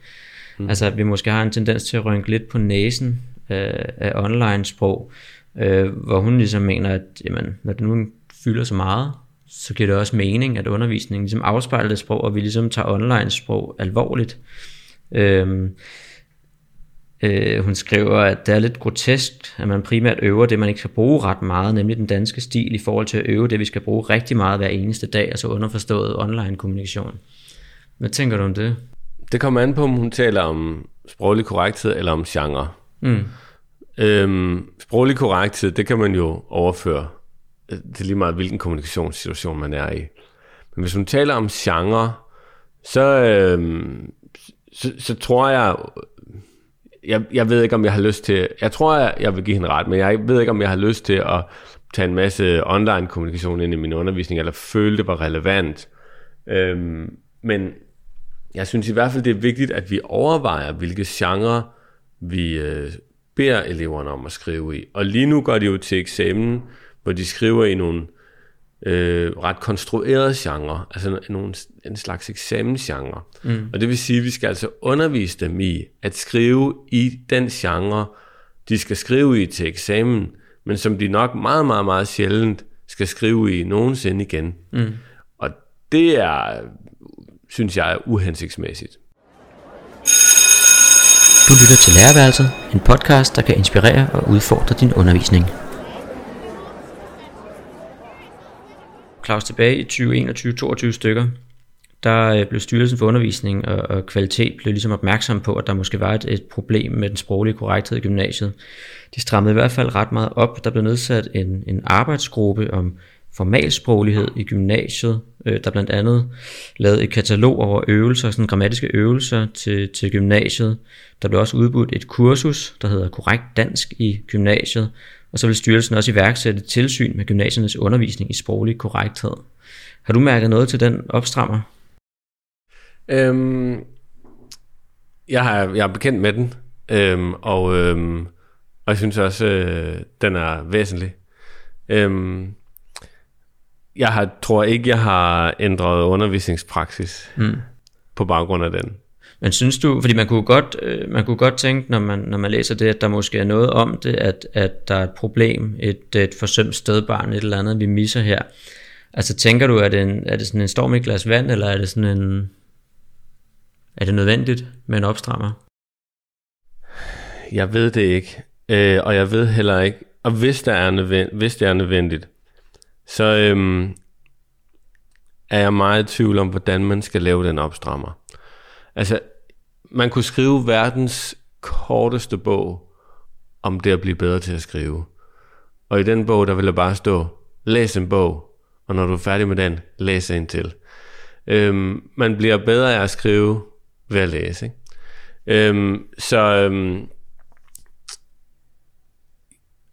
Mm. Altså, at vi måske har en tendens til at rynke lidt på næsen øh, af online sprog, øh, hvor hun ligesom mener, at jamen, når det nu fylder så meget, så giver det også mening, at undervisningen ligesom afspejler det sprog, og vi ligesom tager online sprog alvorligt. Øh, Øh, hun skriver, at det er lidt grotesk, at man primært øver det, man ikke skal bruge ret meget, nemlig den danske stil, i forhold til at øve det, vi skal bruge rigtig meget hver eneste dag, altså underforstået online kommunikation. Hvad tænker du om det? Det kommer an på, om hun taler om sproglig korrekthed eller om genre. Mm. Øhm, sproglig korrekthed, det kan man jo overføre det er lige meget, hvilken kommunikationssituation man er i. Men hvis hun taler om genre, så, øh, så, så tror jeg, jeg, jeg ved ikke, om jeg har lyst til... Jeg tror, jeg, jeg vil give hende ret, men jeg ved ikke, om jeg har lyst til at tage en masse online kommunikation ind i min undervisning, eller føle, det var relevant. Øh, men jeg synes i hvert fald, det er vigtigt, at vi overvejer, hvilke genre vi øh, beder eleverne om at skrive i. Og lige nu går de jo til eksamen, hvor de skriver i nogle øh, ret konstrueret genre, altså nogle, en slags eksamensgenre. Mm. Og det vil sige, at vi skal altså undervise dem i at skrive i den genre, de skal skrive i til eksamen, men som de nok meget, meget, meget sjældent skal skrive i nogensinde igen. Mm. Og det er, synes jeg, er uhensigtsmæssigt. Du lytter til Lærerværelset, en podcast, der kan inspirere og udfordre din undervisning. Claus, tilbage i 2021-22 stykker, der øh, blev Styrelsen for Undervisning og, og Kvalitet blev ligesom opmærksom på, at der måske var et, et problem med den sproglige korrekthed i gymnasiet. De strammede i hvert fald ret meget op. Der blev nedsat en, en arbejdsgruppe om formalsproglighed i gymnasiet, øh, der blandt andet lavede et katalog over øvelser, sådan grammatiske øvelser til, til gymnasiet. Der blev også udbudt et kursus, der hedder Korrekt Dansk i gymnasiet, og så vil styrelsen også iværksætte tilsyn med gymnasiernes undervisning i sproglig korrekthed. Har du mærket noget til den opstrammer? Øhm, jeg, har, jeg er bekendt med den, øhm, og, øhm, og jeg synes også, øh, den er væsentlig. Øhm, jeg har, tror ikke, jeg har ændret undervisningspraksis mm. på baggrund af den. Men synes du, fordi man kunne godt, øh, man kunne godt tænke, når man, når man læser det, at der måske er noget om det, at, at der er et problem, et, et forsømt stedbarn, et eller andet, vi misser her. Altså tænker du, at det, en, er det sådan en storm i glas vand, eller er det sådan en, er det nødvendigt med en opstrammer? Jeg ved det ikke, øh, og jeg ved heller ikke, og hvis, der er nødvendigt, hvis det er nødvendigt, så øhm, er jeg meget i tvivl om, hvordan man skal lave den opstrammer. Altså, man kunne skrive verdens korteste bog om det at blive bedre til at skrive. Og i den bog, der ville bare stå, læs en bog, og når du er færdig med den, læs en til. Øhm, man bliver bedre af at skrive ved at læse. Ikke? Øhm, så øhm,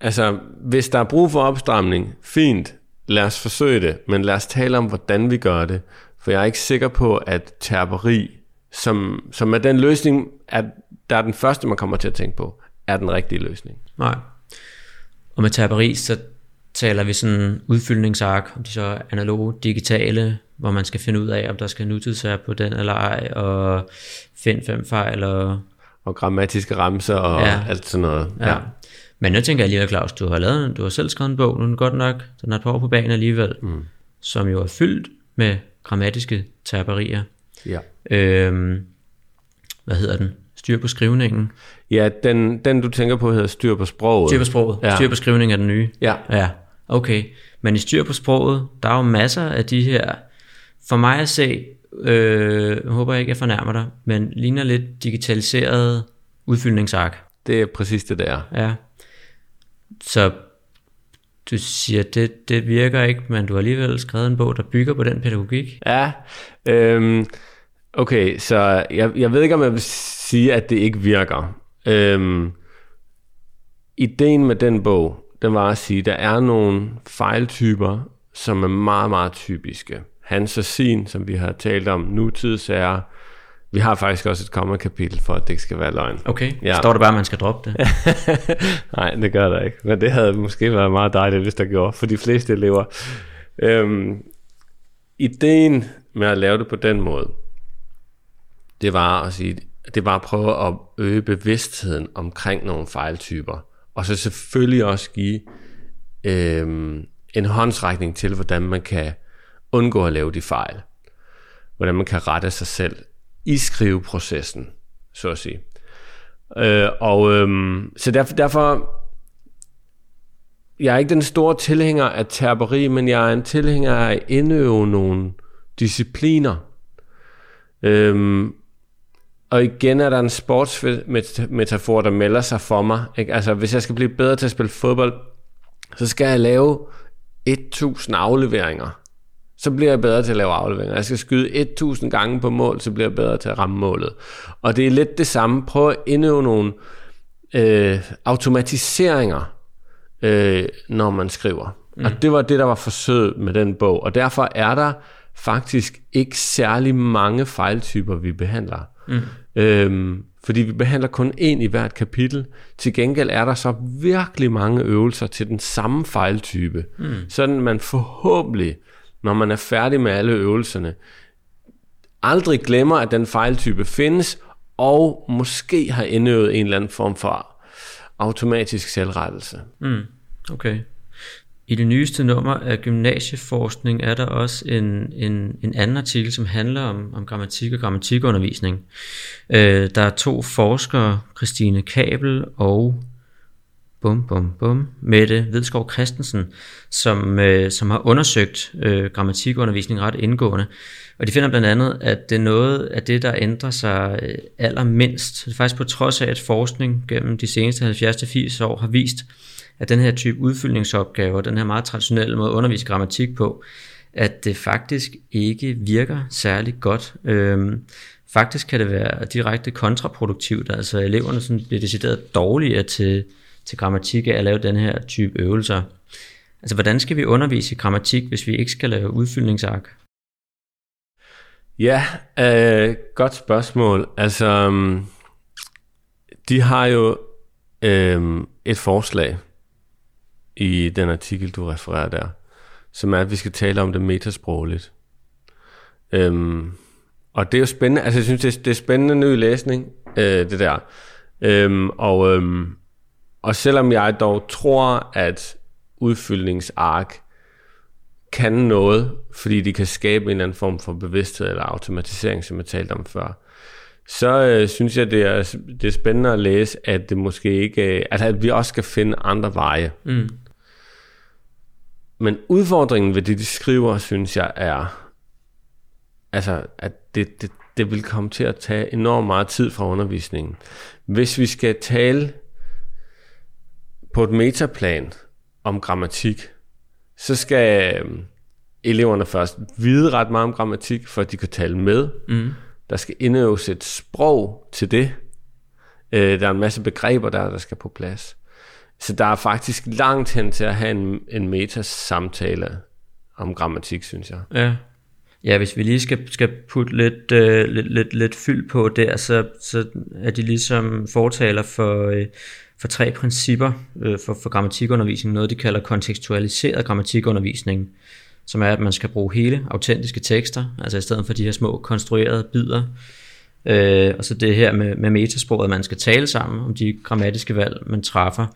altså, hvis der er brug for opstramning, fint, lad os forsøge det, men lad os tale om, hvordan vi gør det. For jeg er ikke sikker på, at terperi, som, som er den løsning, at der er den første, man kommer til at tænke på, er den rigtige løsning. Nej. Og med terperi, så taler vi sådan udfyldningsark, om de så er analoge, digitale, hvor man skal finde ud af, om der skal nutidsær på den eller ej, og find fem fejl. Og, og grammatiske ramser og ja. alt sådan noget. Ja. ja. Men jeg tænker alligevel, Claus, du har, lavet, du har selv skrevet en bog, nu er den godt nok, den har et par år på banen alligevel, mm. som jo er fyldt med grammatiske taberier. Ja. Øhm, hvad hedder den? Styr på skrivningen. Ja, den, den du tænker på hedder styr på sproget. Styr på sproget. Ja. Styr på skrivningen er den nye. Ja. Ja, okay. Men i styr på sproget, der er jo masser af de her, for mig at se, øh, jeg håber jeg ikke, jeg fornærmer dig, men ligner lidt digitaliseret udfyldningsark. Det er præcis det der. Ja. Så du siger, det, det virker ikke, men du har alligevel skrevet en bog, der bygger på den pædagogik. Ja, øhm, okay, så jeg, jeg ved ikke, om jeg vil sige, at det ikke virker. Øhm, ideen med den bog, den var at sige, at der er nogle fejltyper, som er meget, meget typiske. Hans og sin, som vi har talt om, nutidsære, vi har faktisk også et kommende kapitel for, at det ikke skal være løgn. Okay, ja. står der bare, at man skal droppe det? Nej, det gør der ikke. Men det havde måske været meget dejligt, hvis der gjorde, for de fleste elever. Øhm, ideen med at lave det på den måde, det var at sige, det var at prøve at øge bevidstheden omkring nogle fejltyper. Og så selvfølgelig også give øh, en håndsrækning til, hvordan man kan undgå at lave de fejl. Hvordan man kan rette sig selv i skriveprocessen, så at sige. Øh, og øh, så derfor, derfor, jeg er ikke den store tilhænger af terperi, men jeg er en tilhænger af at indøve nogle discipliner. Øhm, og igen er der en sportsmetafor, der melder sig for mig. Ikke? Altså, hvis jeg skal blive bedre til at spille fodbold, så skal jeg lave 1000 afleveringer så bliver jeg bedre til at lave afleveringer. Jeg skal skyde 1000 gange på mål, så bliver jeg bedre til at ramme målet. Og det er lidt det samme. Prøv at indøve nogle øh, automatiseringer, øh, når man skriver. Mm. Og det var det, der var forsøget med den bog. Og derfor er der faktisk ikke særlig mange fejltyper, vi behandler. Mm. Øhm, fordi vi behandler kun en i hvert kapitel. Til gengæld er der så virkelig mange øvelser til den samme fejltype. Mm. Sådan man forhåbentlig når man er færdig med alle øvelserne, aldrig glemmer, at den fejltype findes, og måske har indøvet en eller anden form for automatisk selvrettelse. Mm, okay. I det nyeste nummer af Gymnasieforskning er der også en, en, en anden artikel, som handler om, om grammatik og grammatikundervisning. Øh, der er to forskere, Christine Kabel og bum, bum, bum, Mette Vedskov Christensen, som, øh, som har undersøgt øh, grammatikundervisning ret indgående. Og de finder blandt andet, at det er noget af det, der ændrer sig øh, allermindst. Det er faktisk på trods af, at forskning gennem de seneste 70-80 år har vist, at den her type udfyldningsopgaver, den her meget traditionelle måde at undervise grammatik på, at det faktisk ikke virker særlig godt. Øhm, faktisk kan det være direkte kontraproduktivt, altså eleverne sådan bliver decideret dårligere til, til grammatik af at lave den her type øvelser. Altså, hvordan skal vi undervise i grammatik, hvis vi ikke skal lave udfyldningsark? Ja, øh, godt spørgsmål. Altså, øhm, de har jo øh, et forslag i den artikel, du refererer der, som er, at vi skal tale om det metasprogligt. Øhm, og det er jo spændende, altså jeg synes, det er, det er spændende ny læsning, øh, det der. Øhm, og, øhm, og selvom jeg dog tror, at udfyldningsark kan noget, fordi de kan skabe en eller anden form for bevidsthed eller automatisering, som jeg talte om før, så øh, synes jeg, det er, det er spændende at læse, at det måske ikke, øh, altså at vi også skal finde andre veje. Mm. Men udfordringen ved det, de skriver, synes jeg er, altså, at det, det, det vil komme til at tage enormt meget tid fra undervisningen. Hvis vi skal tale på et metaplan om grammatik, så skal øh, eleverne først vide ret meget om grammatik, for at de kan tale med. Mm. Der skal indøves et sprog til det. Øh, der er en masse begreber, der, der skal på plads. Så der er faktisk langt hen til at have en, en metasamtale om grammatik, synes jeg. Ja. Ja, hvis vi lige skal, skal putte lidt, øh, lidt, lidt, lidt fyld på der, så, så er de ligesom fortaler for, øh, for tre principper øh, for, for grammatikundervisning. Noget, de kalder kontekstualiseret grammatikundervisning, som er, at man skal bruge hele autentiske tekster, altså i stedet for de her små konstruerede bidder. Øh, og så det her med, med metasproget, at man skal tale sammen om de grammatiske valg, man træffer.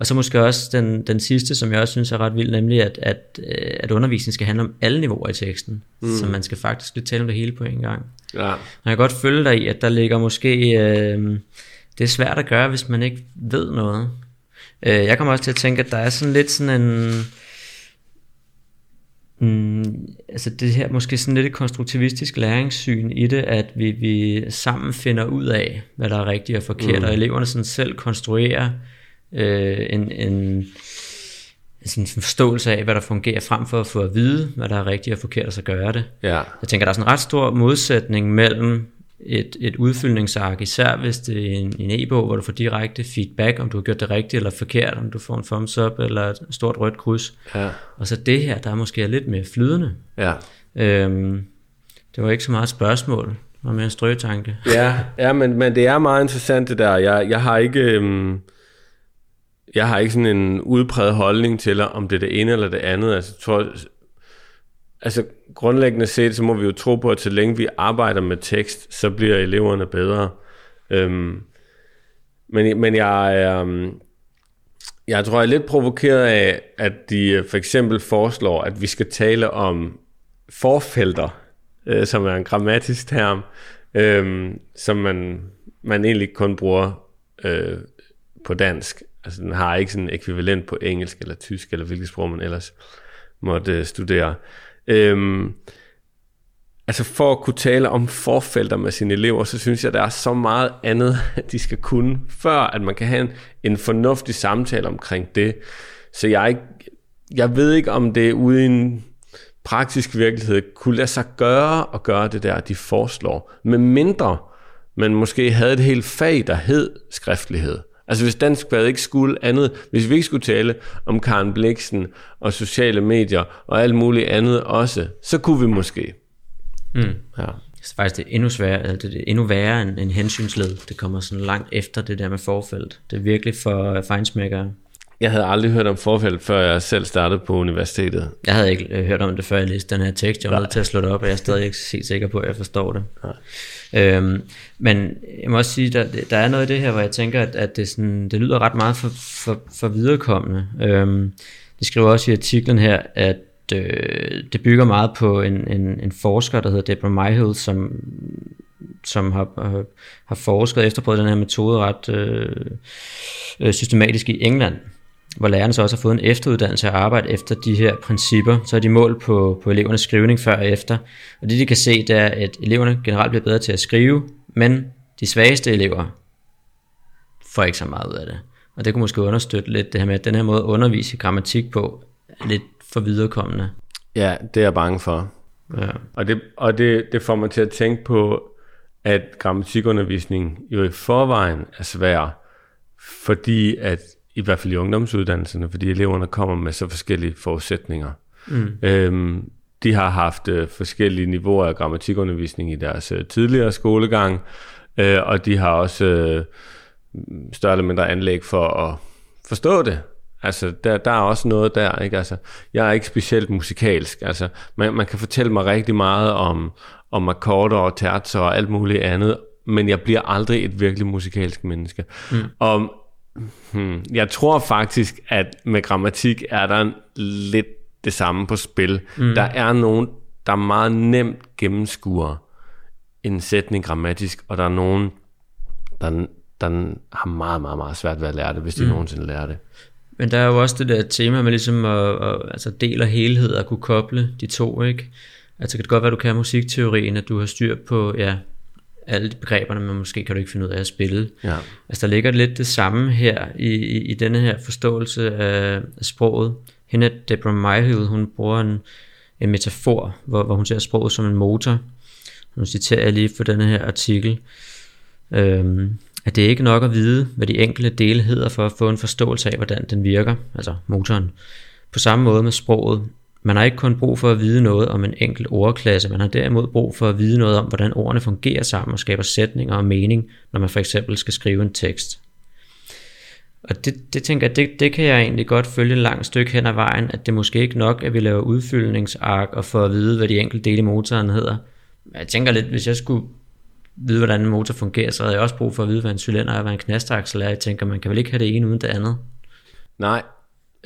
Og så måske også den, den sidste, som jeg også synes er ret vild, nemlig at, at, øh, at undervisningen skal handle om alle niveauer i teksten. Mm. Så man skal faktisk lidt tale om det hele på en gang. Ja. Og jeg kan godt følge dig i, at der ligger måske... Øh, det er svært at gøre, hvis man ikke ved noget. Øh, jeg kommer også til at tænke, at der er sådan lidt sådan en... Mm, altså det her måske sådan lidt et konstruktivistisk læringssyn i det, at vi, vi sammen finder ud af, hvad der er rigtigt og forkert, mm. og eleverne sådan selv konstruerer øh, en, en, sådan en forståelse af, hvad der fungerer, frem for at få at vide, hvad der er rigtigt og forkert, og så gøre det. Ja. Jeg tænker, der er sådan en ret stor modsætning mellem et, et udfyldningsark, især hvis det er en, en e-bog, hvor du får direkte feedback, om du har gjort det rigtigt eller forkert, om du får en thumbs up eller et stort rødt kryds. Ja. Og så det her, der er måske lidt mere flydende. Ja. Øhm, det var ikke så meget spørgsmål, var mere en strøgetanke. Ja, ja men, men det er meget interessant det der. Jeg, jeg har ikke... Øhm jeg har ikke sådan en udpræget holdning til, om det er det ene eller det andet. Altså, tror, altså grundlæggende set, så må vi jo tro på, at så længe vi arbejder med tekst, så bliver eleverne bedre. Øhm, men, men jeg er... Øhm, jeg tror, jeg er lidt provokeret af, at de øh, for eksempel foreslår, at vi skal tale om forfelter, øh, som er en grammatisk term, øh, som man, man egentlig kun bruger øh, på dansk. Altså den har ikke sådan en ekvivalent på engelsk eller tysk, eller hvilket sprog man ellers måtte øh, studere. Øhm, altså for at kunne tale om forfelter med sine elever, så synes jeg, der er så meget andet, de skal kunne, før at man kan have en, en fornuftig samtale omkring det. Så jeg, ikke, jeg ved ikke, om det ude i en praktisk virkelighed kunne lade sig gøre at gøre det der, de foreslår. Med mindre man måske havde et helt fag, der hed skriftlighed. Altså hvis danskfaget ikke skulle andet, hvis vi ikke skulle tale om Karen Bliksen og sociale medier og alt muligt andet også, så kunne vi måske. Mm. Ja. Er faktisk det er endnu, sværere, altså det er endnu værre end, end hensynsled. Det kommer sådan langt efter det der med forfelt. Det er virkelig for fejnsmækkere. Jeg havde aldrig hørt om forfelt, før jeg selv startede på universitetet. Jeg havde ikke øh, hørt om det, før jeg læste den her tekst. Jeg var nødt til at slå det op, og jeg er stadig ikke helt sikker på, at jeg forstår det. Nej. Øhm, men jeg må også sige, der, der er noget i det her, hvor jeg tænker, at, at det, sådan, det lyder ret meget for, for, for viderekommende. Øhm, de skriver også i artiklen her, at øh, det bygger meget på en, en, en forsker, der hedder Deborah Myhill, som, som har, har, forsket efterprøvet den her metode ret øh, øh systematisk i England hvor lærerne så også har fået en efteruddannelse og arbejde efter de her principper, så er de mål på, på elevernes skrivning før og efter. Og det de kan se, det er, at eleverne generelt bliver bedre til at skrive, men de svageste elever får ikke så meget ud af det. Og det kunne måske understøtte lidt det her med, at den her måde at undervise grammatik på, er lidt for viderekommende. Ja, det er jeg bange for. Ja. Og, det, og det, det får mig til at tænke på, at grammatikundervisning jo i forvejen er svær, fordi at i hvert fald i ungdomsuddannelserne, fordi eleverne kommer med så forskellige forudsætninger. Mm. Øhm, de har haft øh, forskellige niveauer af grammatikundervisning i deres øh, tidligere skolegang, øh, og de har også øh, større eller mindre anlæg for at forstå det. Altså, der, der er også noget der, ikke? Altså, jeg er ikke specielt musikalsk. Altså, man, man kan fortælle mig rigtig meget om, om akkorder og tertser og alt muligt andet, men jeg bliver aldrig et virkelig musikalsk menneske. Mm. Og hmm, jeg tror faktisk, at med grammatik er der lidt det samme på spil. Mm. Der er nogen, der meget nemt gennemskuer en sætning grammatisk, og der er nogen, der, der har meget, meget, meget svært ved at lære det, hvis de mm. nogensinde lærer det. Men der er jo også det der tema med ligesom at, at altså del og helhed at kunne koble de to, ikke? Altså kan det godt være, at du kan musikteorien, at du har styr på, ja, alle de begreberne, men måske kan du ikke finde ud af at spille. Ja. Altså der ligger lidt det samme her i, i, i denne her forståelse af, af sproget. Hende, Deborah Myhill, hun bruger en, en metafor, hvor, hvor hun ser sproget som en motor. Nu citerer jeg lige for denne her artikel. Øhm, at det er ikke nok at vide, hvad de enkelte dele hedder for at få en forståelse af, hvordan den virker, altså motoren. På samme måde med sproget. Man har ikke kun brug for at vide noget om en enkelt ordklasse, man har derimod brug for at vide noget om, hvordan ordene fungerer sammen og skaber sætninger og mening, når man for eksempel skal skrive en tekst. Og det, det tænker jeg, det, det kan jeg egentlig godt følge et langt stykke hen ad vejen, at det måske ikke nok, at vi laver udfyldningsark og får at vide, hvad de enkelte dele i motoren hedder. Jeg tænker lidt, hvis jeg skulle vide, hvordan en motor fungerer, så havde jeg også brug for at vide, hvad en cylinder er, hvad en knastaksel er. Jeg tænker, man kan vel ikke have det ene uden det andet? Nej,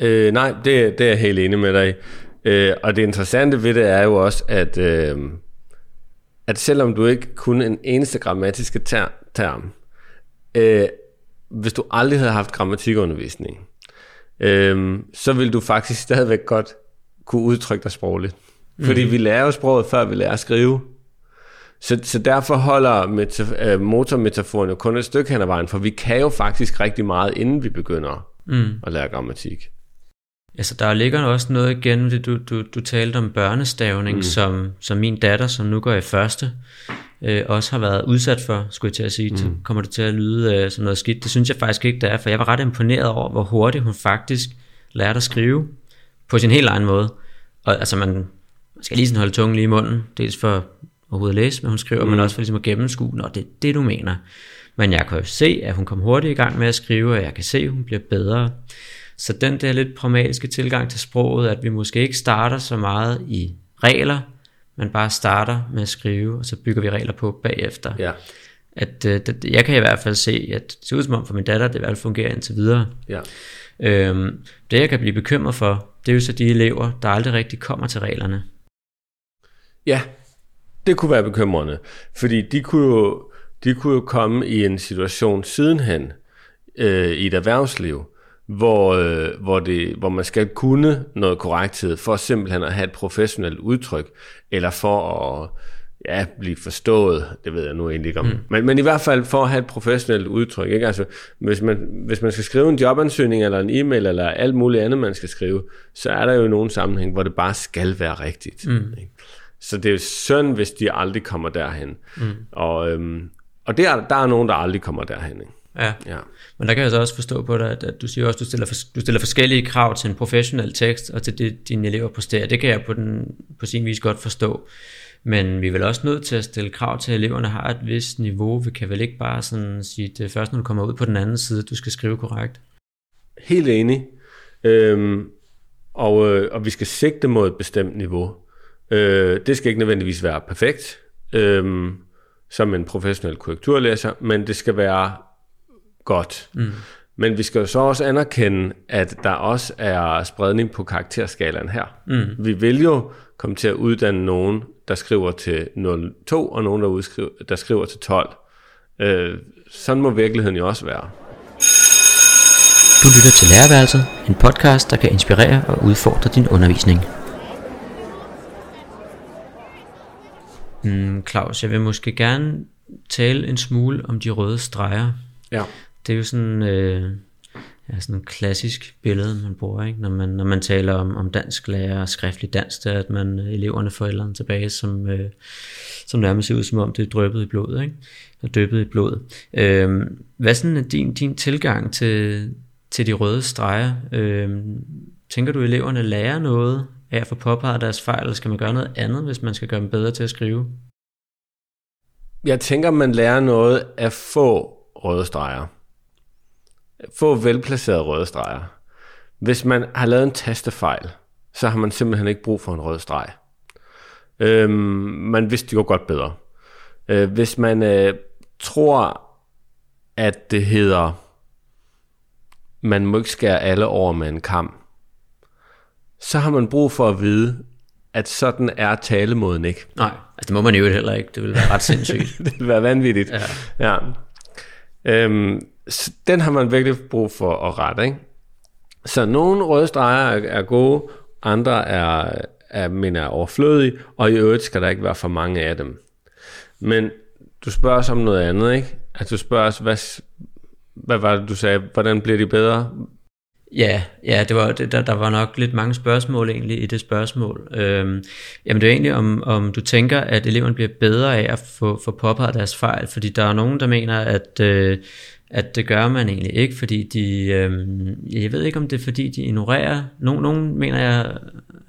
øh, nej det, det er jeg helt enig med dig øh, Og det interessante ved det er jo også, at, øh, at selvom du ikke kun en eneste grammatiske ter- term, øh, hvis du aldrig havde haft grammatikundervisning, øh, så vil du faktisk stadigvæk godt kunne udtrykke dig sprogligt. Fordi mm. vi lærer jo sproget, før vi lærer at skrive. Så, så derfor holder metaf- øh, motormetaforen jo kun et stykke hen ad vejen, for vi kan jo faktisk rigtig meget, inden vi begynder mm. at lære grammatik. Altså der ligger også noget igen, det du, du, du talte om børnestavning, mm. som, som min datter, som nu går i første, øh, også har været udsat for, skulle jeg til at sige. Mm. Kommer det til at lyde øh, som noget skidt? Det synes jeg faktisk ikke, det er, for jeg var ret imponeret over, hvor hurtigt hun faktisk lærte at skrive på sin helt egen måde. Og altså man, man skal lige sådan holde tungen lige i munden, dels for overhovedet læse, hvad hun skriver, mm. men også for ligesom at gennemskue, når det er det, du mener. Men jeg kan jo se, at hun kommer hurtigt i gang med at skrive, og jeg kan se, at hun bliver bedre. Så den der lidt pragmatiske tilgang til sproget, at vi måske ikke starter så meget i regler, men bare starter med at skrive, og så bygger vi regler på bagefter. Ja. At, øh, det, jeg kan i hvert fald se, at det ser ud som om for min datter, det i hvert fald fungerer indtil videre. Ja. Øhm, det jeg kan blive bekymret for, det er jo så de elever, der aldrig rigtig kommer til reglerne. Ja, det kunne være bekymrende, fordi de kunne jo, de kunne jo komme i en situation sidenhen øh, i et erhvervsliv, hvor, øh, hvor, det, hvor man skal kunne noget korrekthed for simpelthen at have et professionelt udtryk, eller for at ja, blive forstået, det ved jeg nu egentlig ikke om, mm. men, men i hvert fald for at have et professionelt udtryk. Ikke? Altså, hvis, man, hvis man skal skrive en jobansøgning, eller en e-mail, eller alt muligt andet, man skal skrive, så er der jo nogen sammenhæng, hvor det bare skal være rigtigt. Mm. Ikke? Så det er jo synd, hvis de aldrig kommer derhen. Mm. Og, øhm, og der, der er nogen, der aldrig kommer derhen. Ikke? Ja. ja, men der kan jeg så også forstå på dig, at, at du siger også, at du stiller, for, du stiller forskellige krav til en professionel tekst, og til det, dine elever præsterer. Det kan jeg på, den, på sin vis godt forstå. Men vi er vel også nødt til at stille krav til, at eleverne har et vist niveau. Vi kan vel ikke bare sådan sige, at det er først, når du kommer ud på den anden side, du skal skrive korrekt. Helt enig. Øhm, og, øh, og vi skal sigte mod et bestemt niveau. Øh, det skal ikke nødvendigvis være perfekt, øh, som en professionel korrekturlæser, men det skal være godt. Mm. Men vi skal jo så også anerkende, at der også er spredning på karakterskalaen her. Mm. Vi vil jo komme til at uddanne nogen, der skriver til 0,2, og nogen, der, udskriver, der skriver til 12. Øh, sådan må virkeligheden jo også være. Du lytter til Lærerværelset, en podcast, der kan inspirere og udfordre din undervisning. Mm, Claus, jeg vil måske gerne tale en smule om de røde streger. Ja. Det er jo sådan, øh, ja, sådan et klassisk billede, man bruger, ikke? Når, man, når man taler om, om dansk lærer og skriftlig dansk, det er, at man, øh, eleverne får et eller andet tilbage, som, øh, som nærmest ser ud som om, det er drøbet i blodet, ikke? Og døbet i blodet. Øh, hvad er øh, din, din tilgang til, til de røde streger. Øh, tænker du, at eleverne lærer noget af at få påpeget deres fejl, eller skal man gøre noget andet, hvis man skal gøre dem bedre til at skrive? Jeg tænker, man lærer noget af få røde streger. Få velplacerede røde streger. Hvis man har lavet en tastefejl, så har man simpelthen ikke brug for en rød streg. Øhm, man vidste jo godt bedre. Øh, hvis man øh, tror, at det hedder, man må ikke skære alle over med en kam, så har man brug for at vide, at sådan er talemåden ikke. Nej, altså det må man jo heller ikke. Det vil være ret sindssygt. det vil være vanvittigt. Ja. ja. Øhm, den har man virkelig brug for at rette. Ikke? Så nogle røde streger er, er gode, andre er, er, men er overflødige, og i øvrigt skal der ikke være for mange af dem. Men du spørger os om noget andet, ikke? At du spørger os, hvad, hvad var det, du sagde? Hvordan bliver de bedre? Ja, ja det var, det, der, der var nok lidt mange spørgsmål egentlig i det spørgsmål. Øhm, jamen det er egentlig om, om du tænker, at eleverne bliver bedre af at få, få påpeget deres fejl, fordi der er nogen, der mener, at, øh, at det gør man egentlig ikke, fordi de, øh, jeg ved ikke om det er fordi de ignorerer, nogen, nogen mener jeg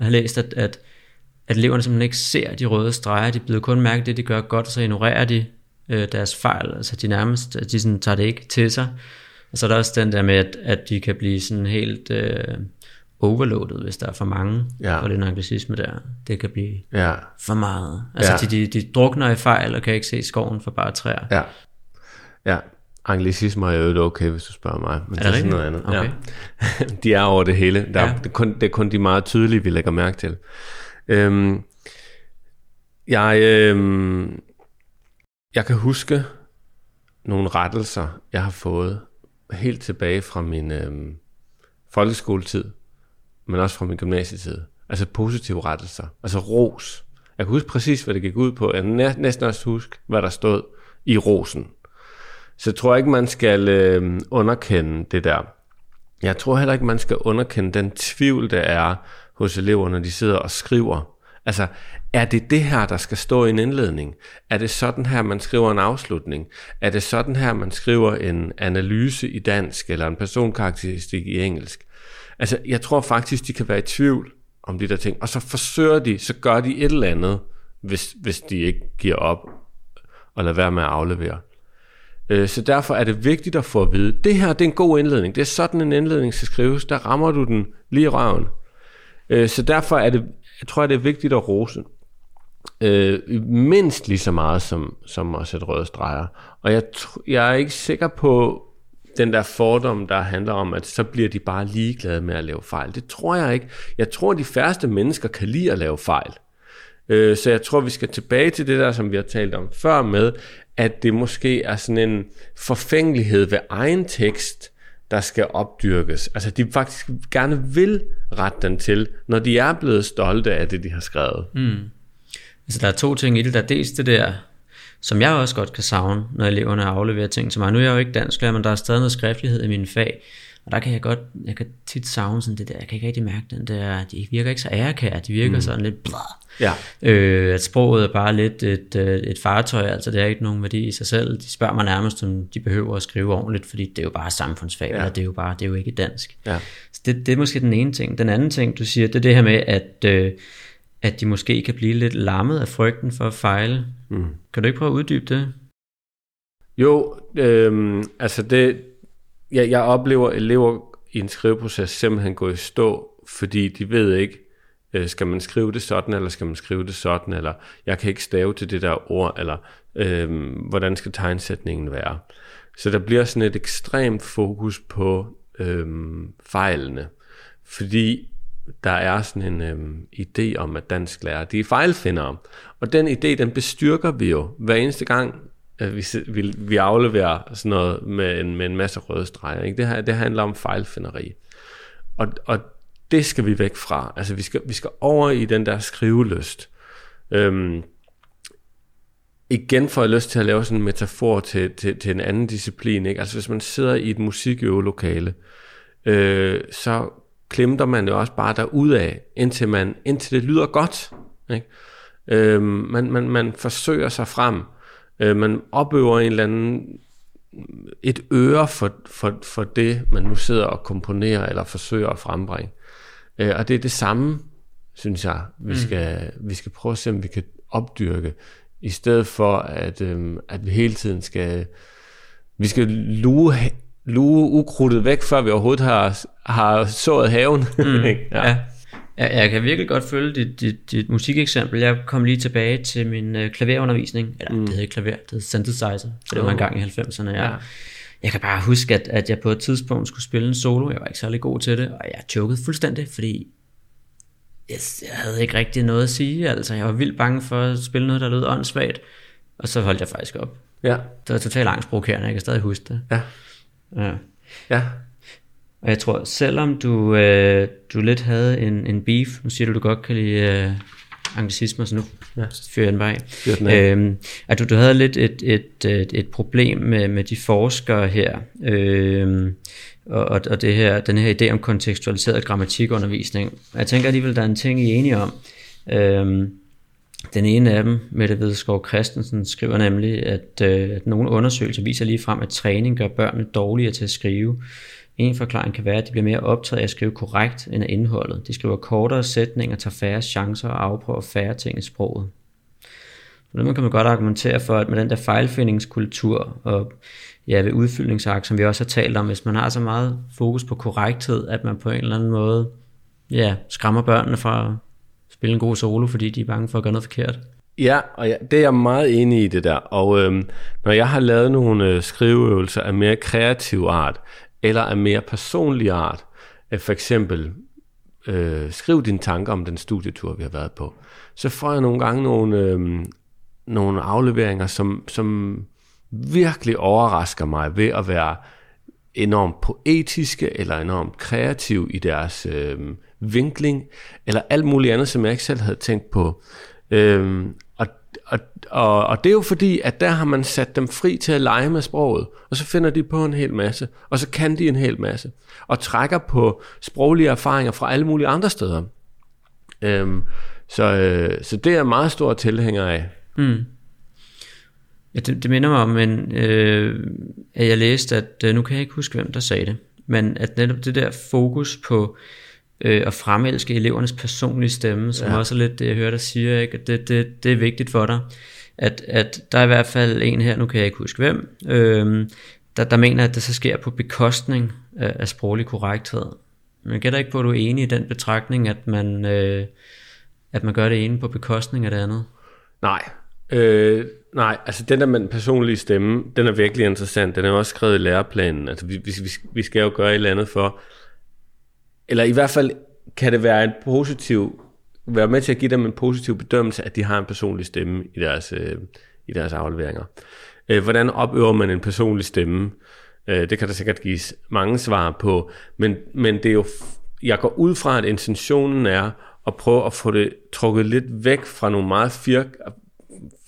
har læst, at, at, at eleverne simpelthen ikke ser de røde streger, de bliver kun mærke det, de gør godt, så ignorerer de øh, deres fejl, altså de nærmest, de sådan, tager det ikke til sig. Og så er der også den der med, at, at de kan blive sådan helt øh, overloadet, hvis der er for mange, ja. for den anglicisme der. Det kan blive ja. for meget. Altså ja. de, de, de drukner i fejl og kan ikke se skoven for bare træer. Ja, ja. Anglicismer er jo okay, hvis du spørger mig. Men er det, det er sådan noget andet. Okay. Ja. de er over det hele. Der ja. er, det, er kun, det er kun de meget tydelige, vi lægger mærke til. Øhm, jeg, øhm, jeg kan huske nogle rettelser, jeg har fået helt tilbage fra min øh, folkeskoletid, men også fra min gymnasietid. Altså positive rettelser, altså ros. Jeg kan huske præcis, hvad det gik ud på. Jeg kan næsten også huske, hvad der stod i rosen. Så jeg tror ikke, man skal øh, underkende det der. Jeg tror heller ikke, man skal underkende den tvivl, der er hos eleverne, når de sidder og skriver. Altså, er det det her, der skal stå i en indledning? Er det sådan her, man skriver en afslutning? Er det sådan her, man skriver en analyse i dansk, eller en personkarakteristik i engelsk? Altså, jeg tror faktisk, de kan være i tvivl om de der ting, og så forsøger de, så gør de et eller andet, hvis, hvis de ikke giver op og lader være med at aflevere. Øh, så derfor er det vigtigt at få at vide, det her det er en god indledning. Det er sådan en indledning skal skrives. Der rammer du den lige i røven. Øh, så derfor er det, jeg tror jeg, det er vigtigt at rose. Øh, mindst lige så meget som, som at sætte røde streger. Og jeg, jeg er ikke sikker på den der fordom, der handler om, at så bliver de bare ligeglade med at lave fejl. Det tror jeg ikke. Jeg tror, de færreste mennesker kan lide at lave fejl. Øh, så jeg tror, vi skal tilbage til det der, som vi har talt om før med, at det måske er sådan en forfængelighed ved egen tekst, der skal opdyrkes. Altså de faktisk gerne vil rette den til, når de er blevet stolte af det, de har skrevet. Mm. Altså der er to ting i det. Der er dels det der, som jeg også godt kan savne, når eleverne afleverer ting til mig. Nu er jeg jo ikke dansk men der er stadig noget skriftlighed i mine fag. Og der kan jeg godt, jeg kan tit savne sådan det der, jeg kan ikke rigtig mærke den der, de virker ikke så ærekære, de virker mm. sådan lidt blah. Ja. Øh, at sproget er bare lidt et, øh, et fartøj, altså det er ikke nogen værdi i sig selv. De spørger mig nærmest, om de behøver at skrive ordentligt, fordi det er jo bare samfundsfag, ja. det er jo bare, det er jo ikke dansk. Ja. Så det, det er måske den ene ting. Den anden ting, du siger, det er det her med, at, øh, at de måske kan blive lidt lammet af frygten for at fejle. Mm. Kan du ikke prøve at uddybe det? Jo, øh, altså det, jeg, jeg oplever elever i en skriveproces simpelthen gå i stå, fordi de ved ikke, øh, skal man skrive det sådan, eller skal man skrive det sådan, eller jeg kan ikke stave til det der ord, eller øh, hvordan skal tegnsætningen være. Så der bliver sådan et ekstremt fokus på øh, fejlene, fordi der er sådan en øhm, idé om, at dansk lærer, de er fejlfindere. Og den idé, den bestyrker vi jo hver eneste gang, at vi, vi, vi afleverer sådan noget med en, med en masse røde streger. Ikke? Det, her, det handler om fejlfinderi. Og, og det skal vi væk fra. Altså vi skal, vi skal over i den der skriveløst. Øhm, igen får jeg lyst til at lave sådan en metafor til, til, til en anden disciplin. Ikke? Altså hvis man sidder i et musikøvelokale, øh, så klemter man jo også bare af, indtil, man, indtil det lyder godt. Ikke? Øh, man, man, man forsøger sig frem. Øh, man opøver en eller anden et øre for, for, for det, man nu sidder og komponerer eller forsøger at frembringe. Øh, og det er det samme, synes jeg, vi, mm. skal, vi skal prøve at se, om vi kan opdyrke, i stedet for, at, øh, at vi hele tiden skal, vi skal luge, luge ukrudtet væk, før vi overhovedet har, har sået haven. Mm. ja. ja. Jeg, jeg kan virkelig godt følge dit, dit, dit musikeksempel. Jeg kom lige tilbage til min øh, klaverundervisning. Eller mm. det hedder ikke klaver, det hedder synthesizer. Så det var en gang i 90'erne. Jeg, ja. jeg kan bare huske, at, at jeg på et tidspunkt skulle spille en solo. Jeg var ikke særlig god til det, og jeg chokede fuldstændig, fordi jeg, jeg havde ikke rigtig noget at sige. Altså, jeg var vildt bange for at spille noget, der lød åndssvagt. Og så holdt jeg faktisk op. Ja. Det var totalt angstprovokerende, jeg kan stadig huske det. Ja. Ja. ja. Og jeg tror, selvom du, øh, du lidt havde en, en beef, nu siger du, du godt kan lide øh, anglicismer, så nu ja. fyrer jeg den bare øhm, at du, du havde lidt et, et, et, et problem med, med de forskere her, øh, og, og det her, den her idé om kontekstualiseret grammatikundervisning. Jeg tænker alligevel, der er en ting, I er enige om. Øh, den ene af dem, Mette Vedskov Christensen, skriver nemlig, at, øh, at nogle undersøgelser viser lige frem, at træning gør børnene dårligere til at skrive. En forklaring kan være, at de bliver mere optaget af at skrive korrekt end af indholdet. De skriver kortere sætninger, tager færre chancer og afprøver færre ting i sproget. Så det kan man godt argumentere for, at med den der fejlfindingskultur og ja, ved udfyldningsakt, som vi også har talt om, hvis man har så meget fokus på korrekthed, at man på en eller anden måde ja, skræmmer børnene fra spille en god solo, fordi de er bange for at gøre noget forkert. Ja, og ja, det er jeg meget enig i det der. Og øhm, når jeg har lavet nogle øh, skriveøvelser af mere kreativ art, eller af mere personlig art. Øh, for eksempel, øh, skriv dine tanker om den studietur, vi har været på. Så får jeg nogle gange nogle, øh, nogle afleveringer, som, som virkelig overrasker mig ved at være enormt poetiske eller enormt kreative i deres øh, vinkling, eller alt muligt andet, som jeg ikke selv havde tænkt på. Øhm, og, og, og det er jo fordi, at der har man sat dem fri til at lege med sproget, og så finder de på en hel masse, og så kan de en hel masse, og trækker på sproglige erfaringer fra alle mulige andre steder. Øhm, så, øh, så det er jeg meget stor tilhænger af. Mm. Ja, det, det minder mig om, en, øh, at jeg læste, at øh, nu kan jeg ikke huske, hvem der sagde det, men at netop det der fokus på øh, at fremelske elevernes personlige stemme, som ja. også er lidt det, jeg hører dig sige, ikke? At det, det, det er vigtigt for dig. At, at der er i hvert fald en her, nu kan jeg ikke huske hvem, øh, der, der mener, at det så sker på bekostning af, af sproglig korrekthed. Men gætter ikke på, at du er enig i den betragtning, at man, øh, at man gør det ene på bekostning af det andet? Nej, Øh, nej, altså den der med den personlige stemme, den er virkelig interessant. Den er også skrevet i læreplanen. Altså vi, vi, vi skal jo gøre et eller andet for, eller i hvert fald kan det være en positiv, være med til at give dem en positiv bedømmelse, at de har en personlig stemme i deres, øh, i deres afleveringer. Øh, hvordan opøver man en personlig stemme? Øh, det kan der sikkert gives mange svar på, men, men det er jo, jeg går ud fra, at intentionen er at prøve at få det trukket lidt væk fra nogle meget fir,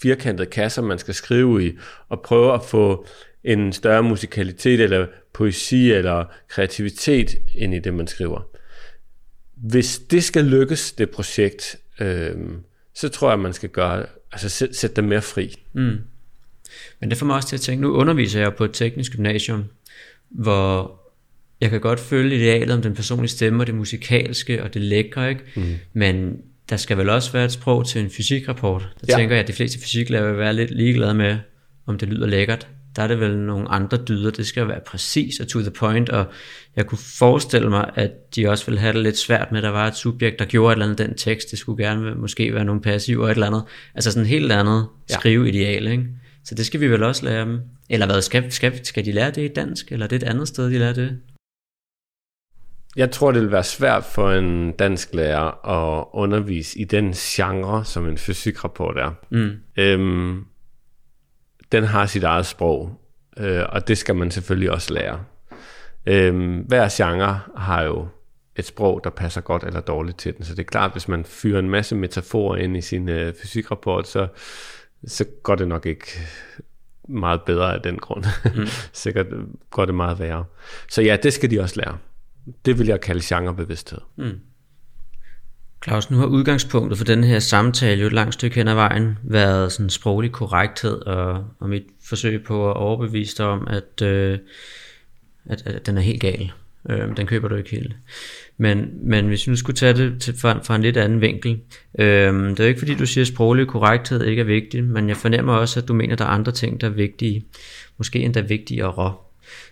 firkantede kasser, man skal skrive i, og prøve at få en større musikalitet eller poesi eller kreativitet ind i det, man skriver. Hvis det skal lykkes, det projekt, øh, så tror jeg, man skal gøre, altså sætte, sætte dem mere fri. Mm. Men det får mig også til at tænke, nu underviser jeg på et teknisk gymnasium, hvor jeg kan godt følge idealet om den personlige stemme og det musikalske og det lækre, ikke? Mm. men der skal vel også være et sprog til en fysikrapport. Der ja. tænker jeg, at de fleste fysiklærer vil være lidt ligeglade med, om det lyder lækkert der er det vel nogle andre dyder. Det skal være præcis og to the point, og jeg kunne forestille mig, at de også ville have det lidt svært med, at der var et subjekt, der gjorde et eller andet den tekst. Det skulle gerne måske være nogle passive og et eller andet. Altså sådan et helt andet skriveideal, ikke? Så det skal vi vel også lære dem. Eller hvad, skal, skal, skal de lære det i dansk, eller er det et andet sted, de lærer det? Jeg tror, det vil være svært for en dansk lærer at undervise i den genre, som en fysikrapport er. Mm. Øhm, den har sit eget sprog, øh, og det skal man selvfølgelig også lære. Øh, hver genre har jo et sprog, der passer godt eller dårligt til den, så det er klart, hvis man fyrer en masse metaforer ind i sin øh, fysikrapport, så, så går det nok ikke meget bedre af den grund. Mm. Sikkert går det meget værre. Så ja, det skal de også lære. Det vil jeg kalde genrebevidsthed. Mm. Claus, nu har udgangspunktet for den her samtale jo et langt stykke hen ad vejen været sådan sproglig korrekthed og, og mit forsøg på at overbevise dig om, at, øh, at, at den er helt gal. Øh, den køber du ikke helt. Men, men hvis vi nu skulle tage det til, fra, fra en lidt anden vinkel, øh, det er jo ikke fordi du siger, at sproglig korrekthed ikke er vigtig, men jeg fornemmer også, at du mener, at der er andre ting, der er vigtige. Måske endda vigtigere.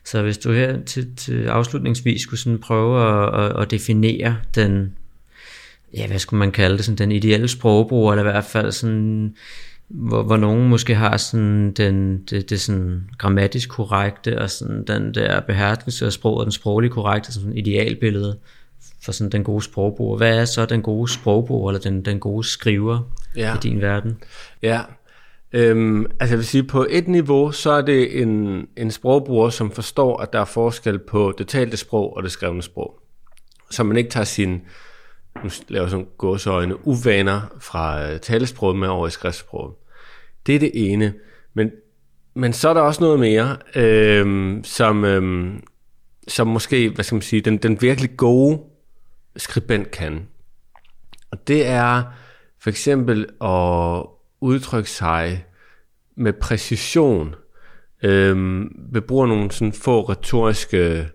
Så hvis du her til, til afslutningsvis skulle sådan prøve at, at, at definere den, ja, hvad skulle man kalde det, sådan den ideelle sprogbrug, eller i hvert fald sådan, hvor, hvor nogen måske har sådan den, det, det sådan grammatisk korrekte, og sådan den der beherskelse af sproget, den sproglige korrekte, sådan en idealbillede for sådan den gode sprogbrug. Hvad er så den gode sprogbrug, eller den, den gode skriver ja. i din verden? Ja, Øhm, altså jeg vil sige, på et niveau, så er det en, en sprogbruger, som forstår, at der er forskel på det talte sprog og det skrevne sprog. Så man ikke tager sin, nu laver sådan gåseøjne, uvaner fra øh, talesproget med over i skriftsproget. Det er det ene. Men, men så er der også noget mere, øh, som, øh, som måske, hvad skal man sige, den, den virkelig gode skribent kan. Og det er for eksempel at udtrykke sig med præcision øh, ved brug af nogle sådan få retoriske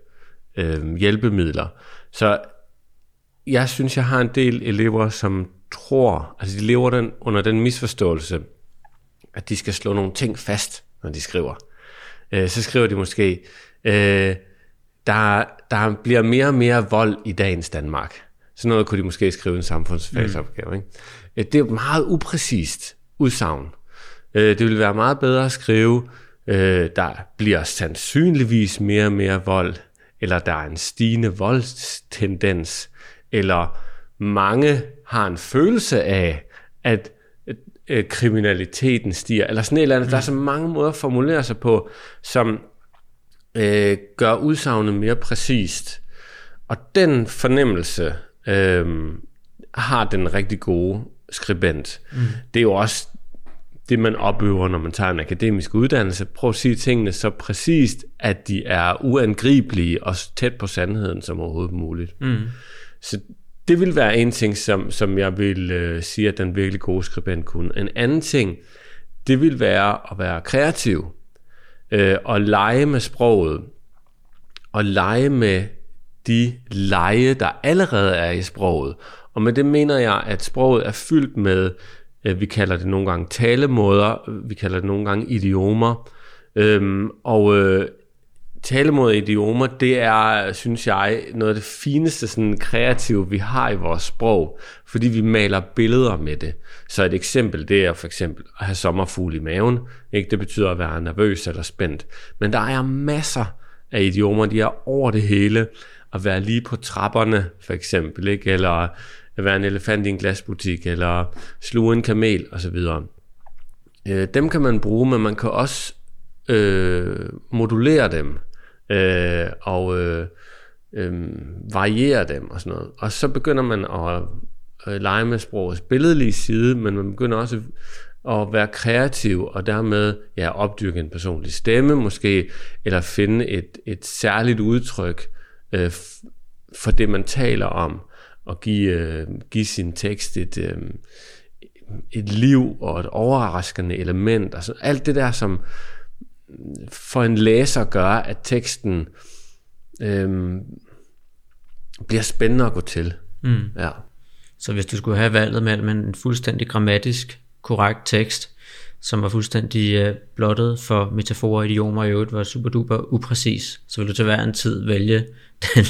øh, hjælpemidler. Så jeg synes, jeg har en del elever, som tror, altså de lever den, under den misforståelse, at de skal slå nogle ting fast, når de skriver. Øh, så skriver de måske, øh, der, der bliver mere og mere vold i dagens Danmark. Så noget kunne de måske skrive en samfundsfagsopgave. Mm. Ikke? Øh, det er meget upræcist udsagn. Øh, det vil være meget bedre at skrive, øh, der bliver sandsynligvis mere og mere vold, eller der er en stigende voldstendens, eller mange har en følelse af, at øh, kriminaliteten stiger, eller sådan et eller andet. Mm. Der er så mange måder at formulere sig på, som øh, gør udsagnet mere præcist. Og den fornemmelse øh, har den rigtig gode skribent. Mm. Det er jo også det, man opøver, når man tager en akademisk uddannelse. Prøv at sige tingene så præcist, at de er uangribelige og tæt på sandheden som overhovedet muligt. Mm. Så det vil være en ting, som, som jeg vil øh, sige, at den virkelig gode skribent kunne. En anden ting, det vil være at være kreativ øh, og lege med sproget og lege med de lege, der allerede er i sproget. Og med det mener jeg, at sproget er fyldt med Øh, vi kalder det nogle gange talemåder, vi kalder det nogle gange idiomer. Øhm, og øh, talemod idiomer, det er, synes jeg, noget af det fineste sådan kreative, vi har i vores sprog, fordi vi maler billeder med det. Så et eksempel, det er for eksempel at have sommerfugl i maven. Ikke? Det betyder at være nervøs eller spændt. Men der er masser af idiomer, de er over det hele. At være lige på trapperne, for eksempel, ikke? eller at være en elefant i en glasbutik, eller sluge en kamel osv. Øh, dem kan man bruge, men man kan også øh, modulere dem, øh, og øh, øh, variere dem og sådan noget. Og så begynder man at øh, lege med sprogets billedlige side, men man begynder også at være kreativ og dermed ja, opdyrke en personlig stemme måske, eller finde et, et særligt udtryk øh, for det, man taler om og give, øh, give sin tekst et, øh, et liv og et overraskende element. Altså alt det der, som for en læser gør, at teksten øh, bliver spændende at gå til. Mm. Ja. Så hvis du skulle have valget mellem en fuldstændig grammatisk korrekt tekst, som var fuldstændig uh, blottet for metaforer idiomer, og i øvrigt var super duper upræcis, så ville du til hver en tid vælge den,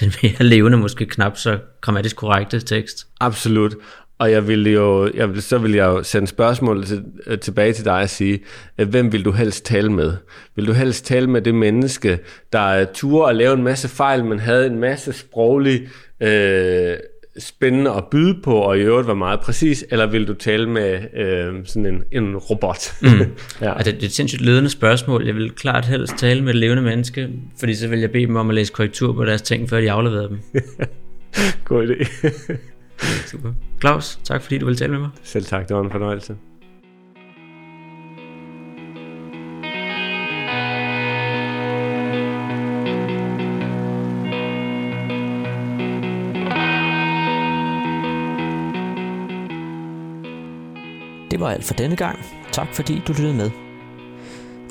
den mere levende, måske knap så grammatisk korrekte tekst. Absolut. Og jeg vil jo, jeg vil, så vil jeg jo sende spørgsmålet til, øh, tilbage til dig og sige, øh, hvem vil du helst tale med? Vil du helst tale med det menneske, der turde at lave en masse fejl, men havde en masse sproglig øh, spændende at byde på, og i øvrigt var meget præcis, eller vil du tale med øh, sådan en, en robot? Mm. ja. Altså, det, det er et sindssygt ledende spørgsmål. Jeg vil klart helst tale med et levende menneske, fordi så vil jeg bede dem om at læse korrektur på deres ting, før de afleverer dem. God idé. Super. Claus, tak fordi du ville tale med mig. Selv tak, det var en fornøjelse. Det var alt for denne gang. Tak fordi du lyttede med.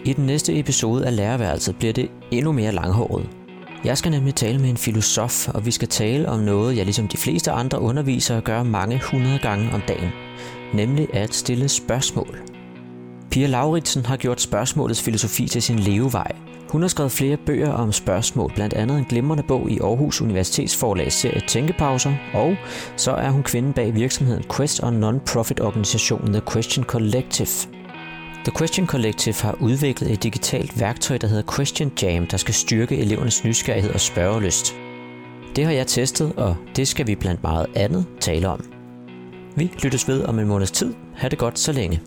I den næste episode af Læreværelset bliver det endnu mere langhåret. Jeg skal nemlig tale med en filosof, og vi skal tale om noget, jeg ligesom de fleste andre undervisere gør mange hundrede gange om dagen. Nemlig at stille spørgsmål. Pia Lauritsen har gjort spørgsmålets filosofi til sin levevej. Hun har skrevet flere bøger om spørgsmål, blandt andet en glimrende bog i Aarhus Universitets forlags serie Tænkepauser, og så er hun kvinden bag virksomheden Quest og non-profit organisationen The Question Collective. The Question Collective har udviklet et digitalt værktøj, der hedder Question Jam, der skal styrke elevernes nysgerrighed og spørgelyst. Det har jeg testet, og det skal vi blandt meget andet tale om. Vi lyttes ved om en måneds tid. Ha' det godt så længe.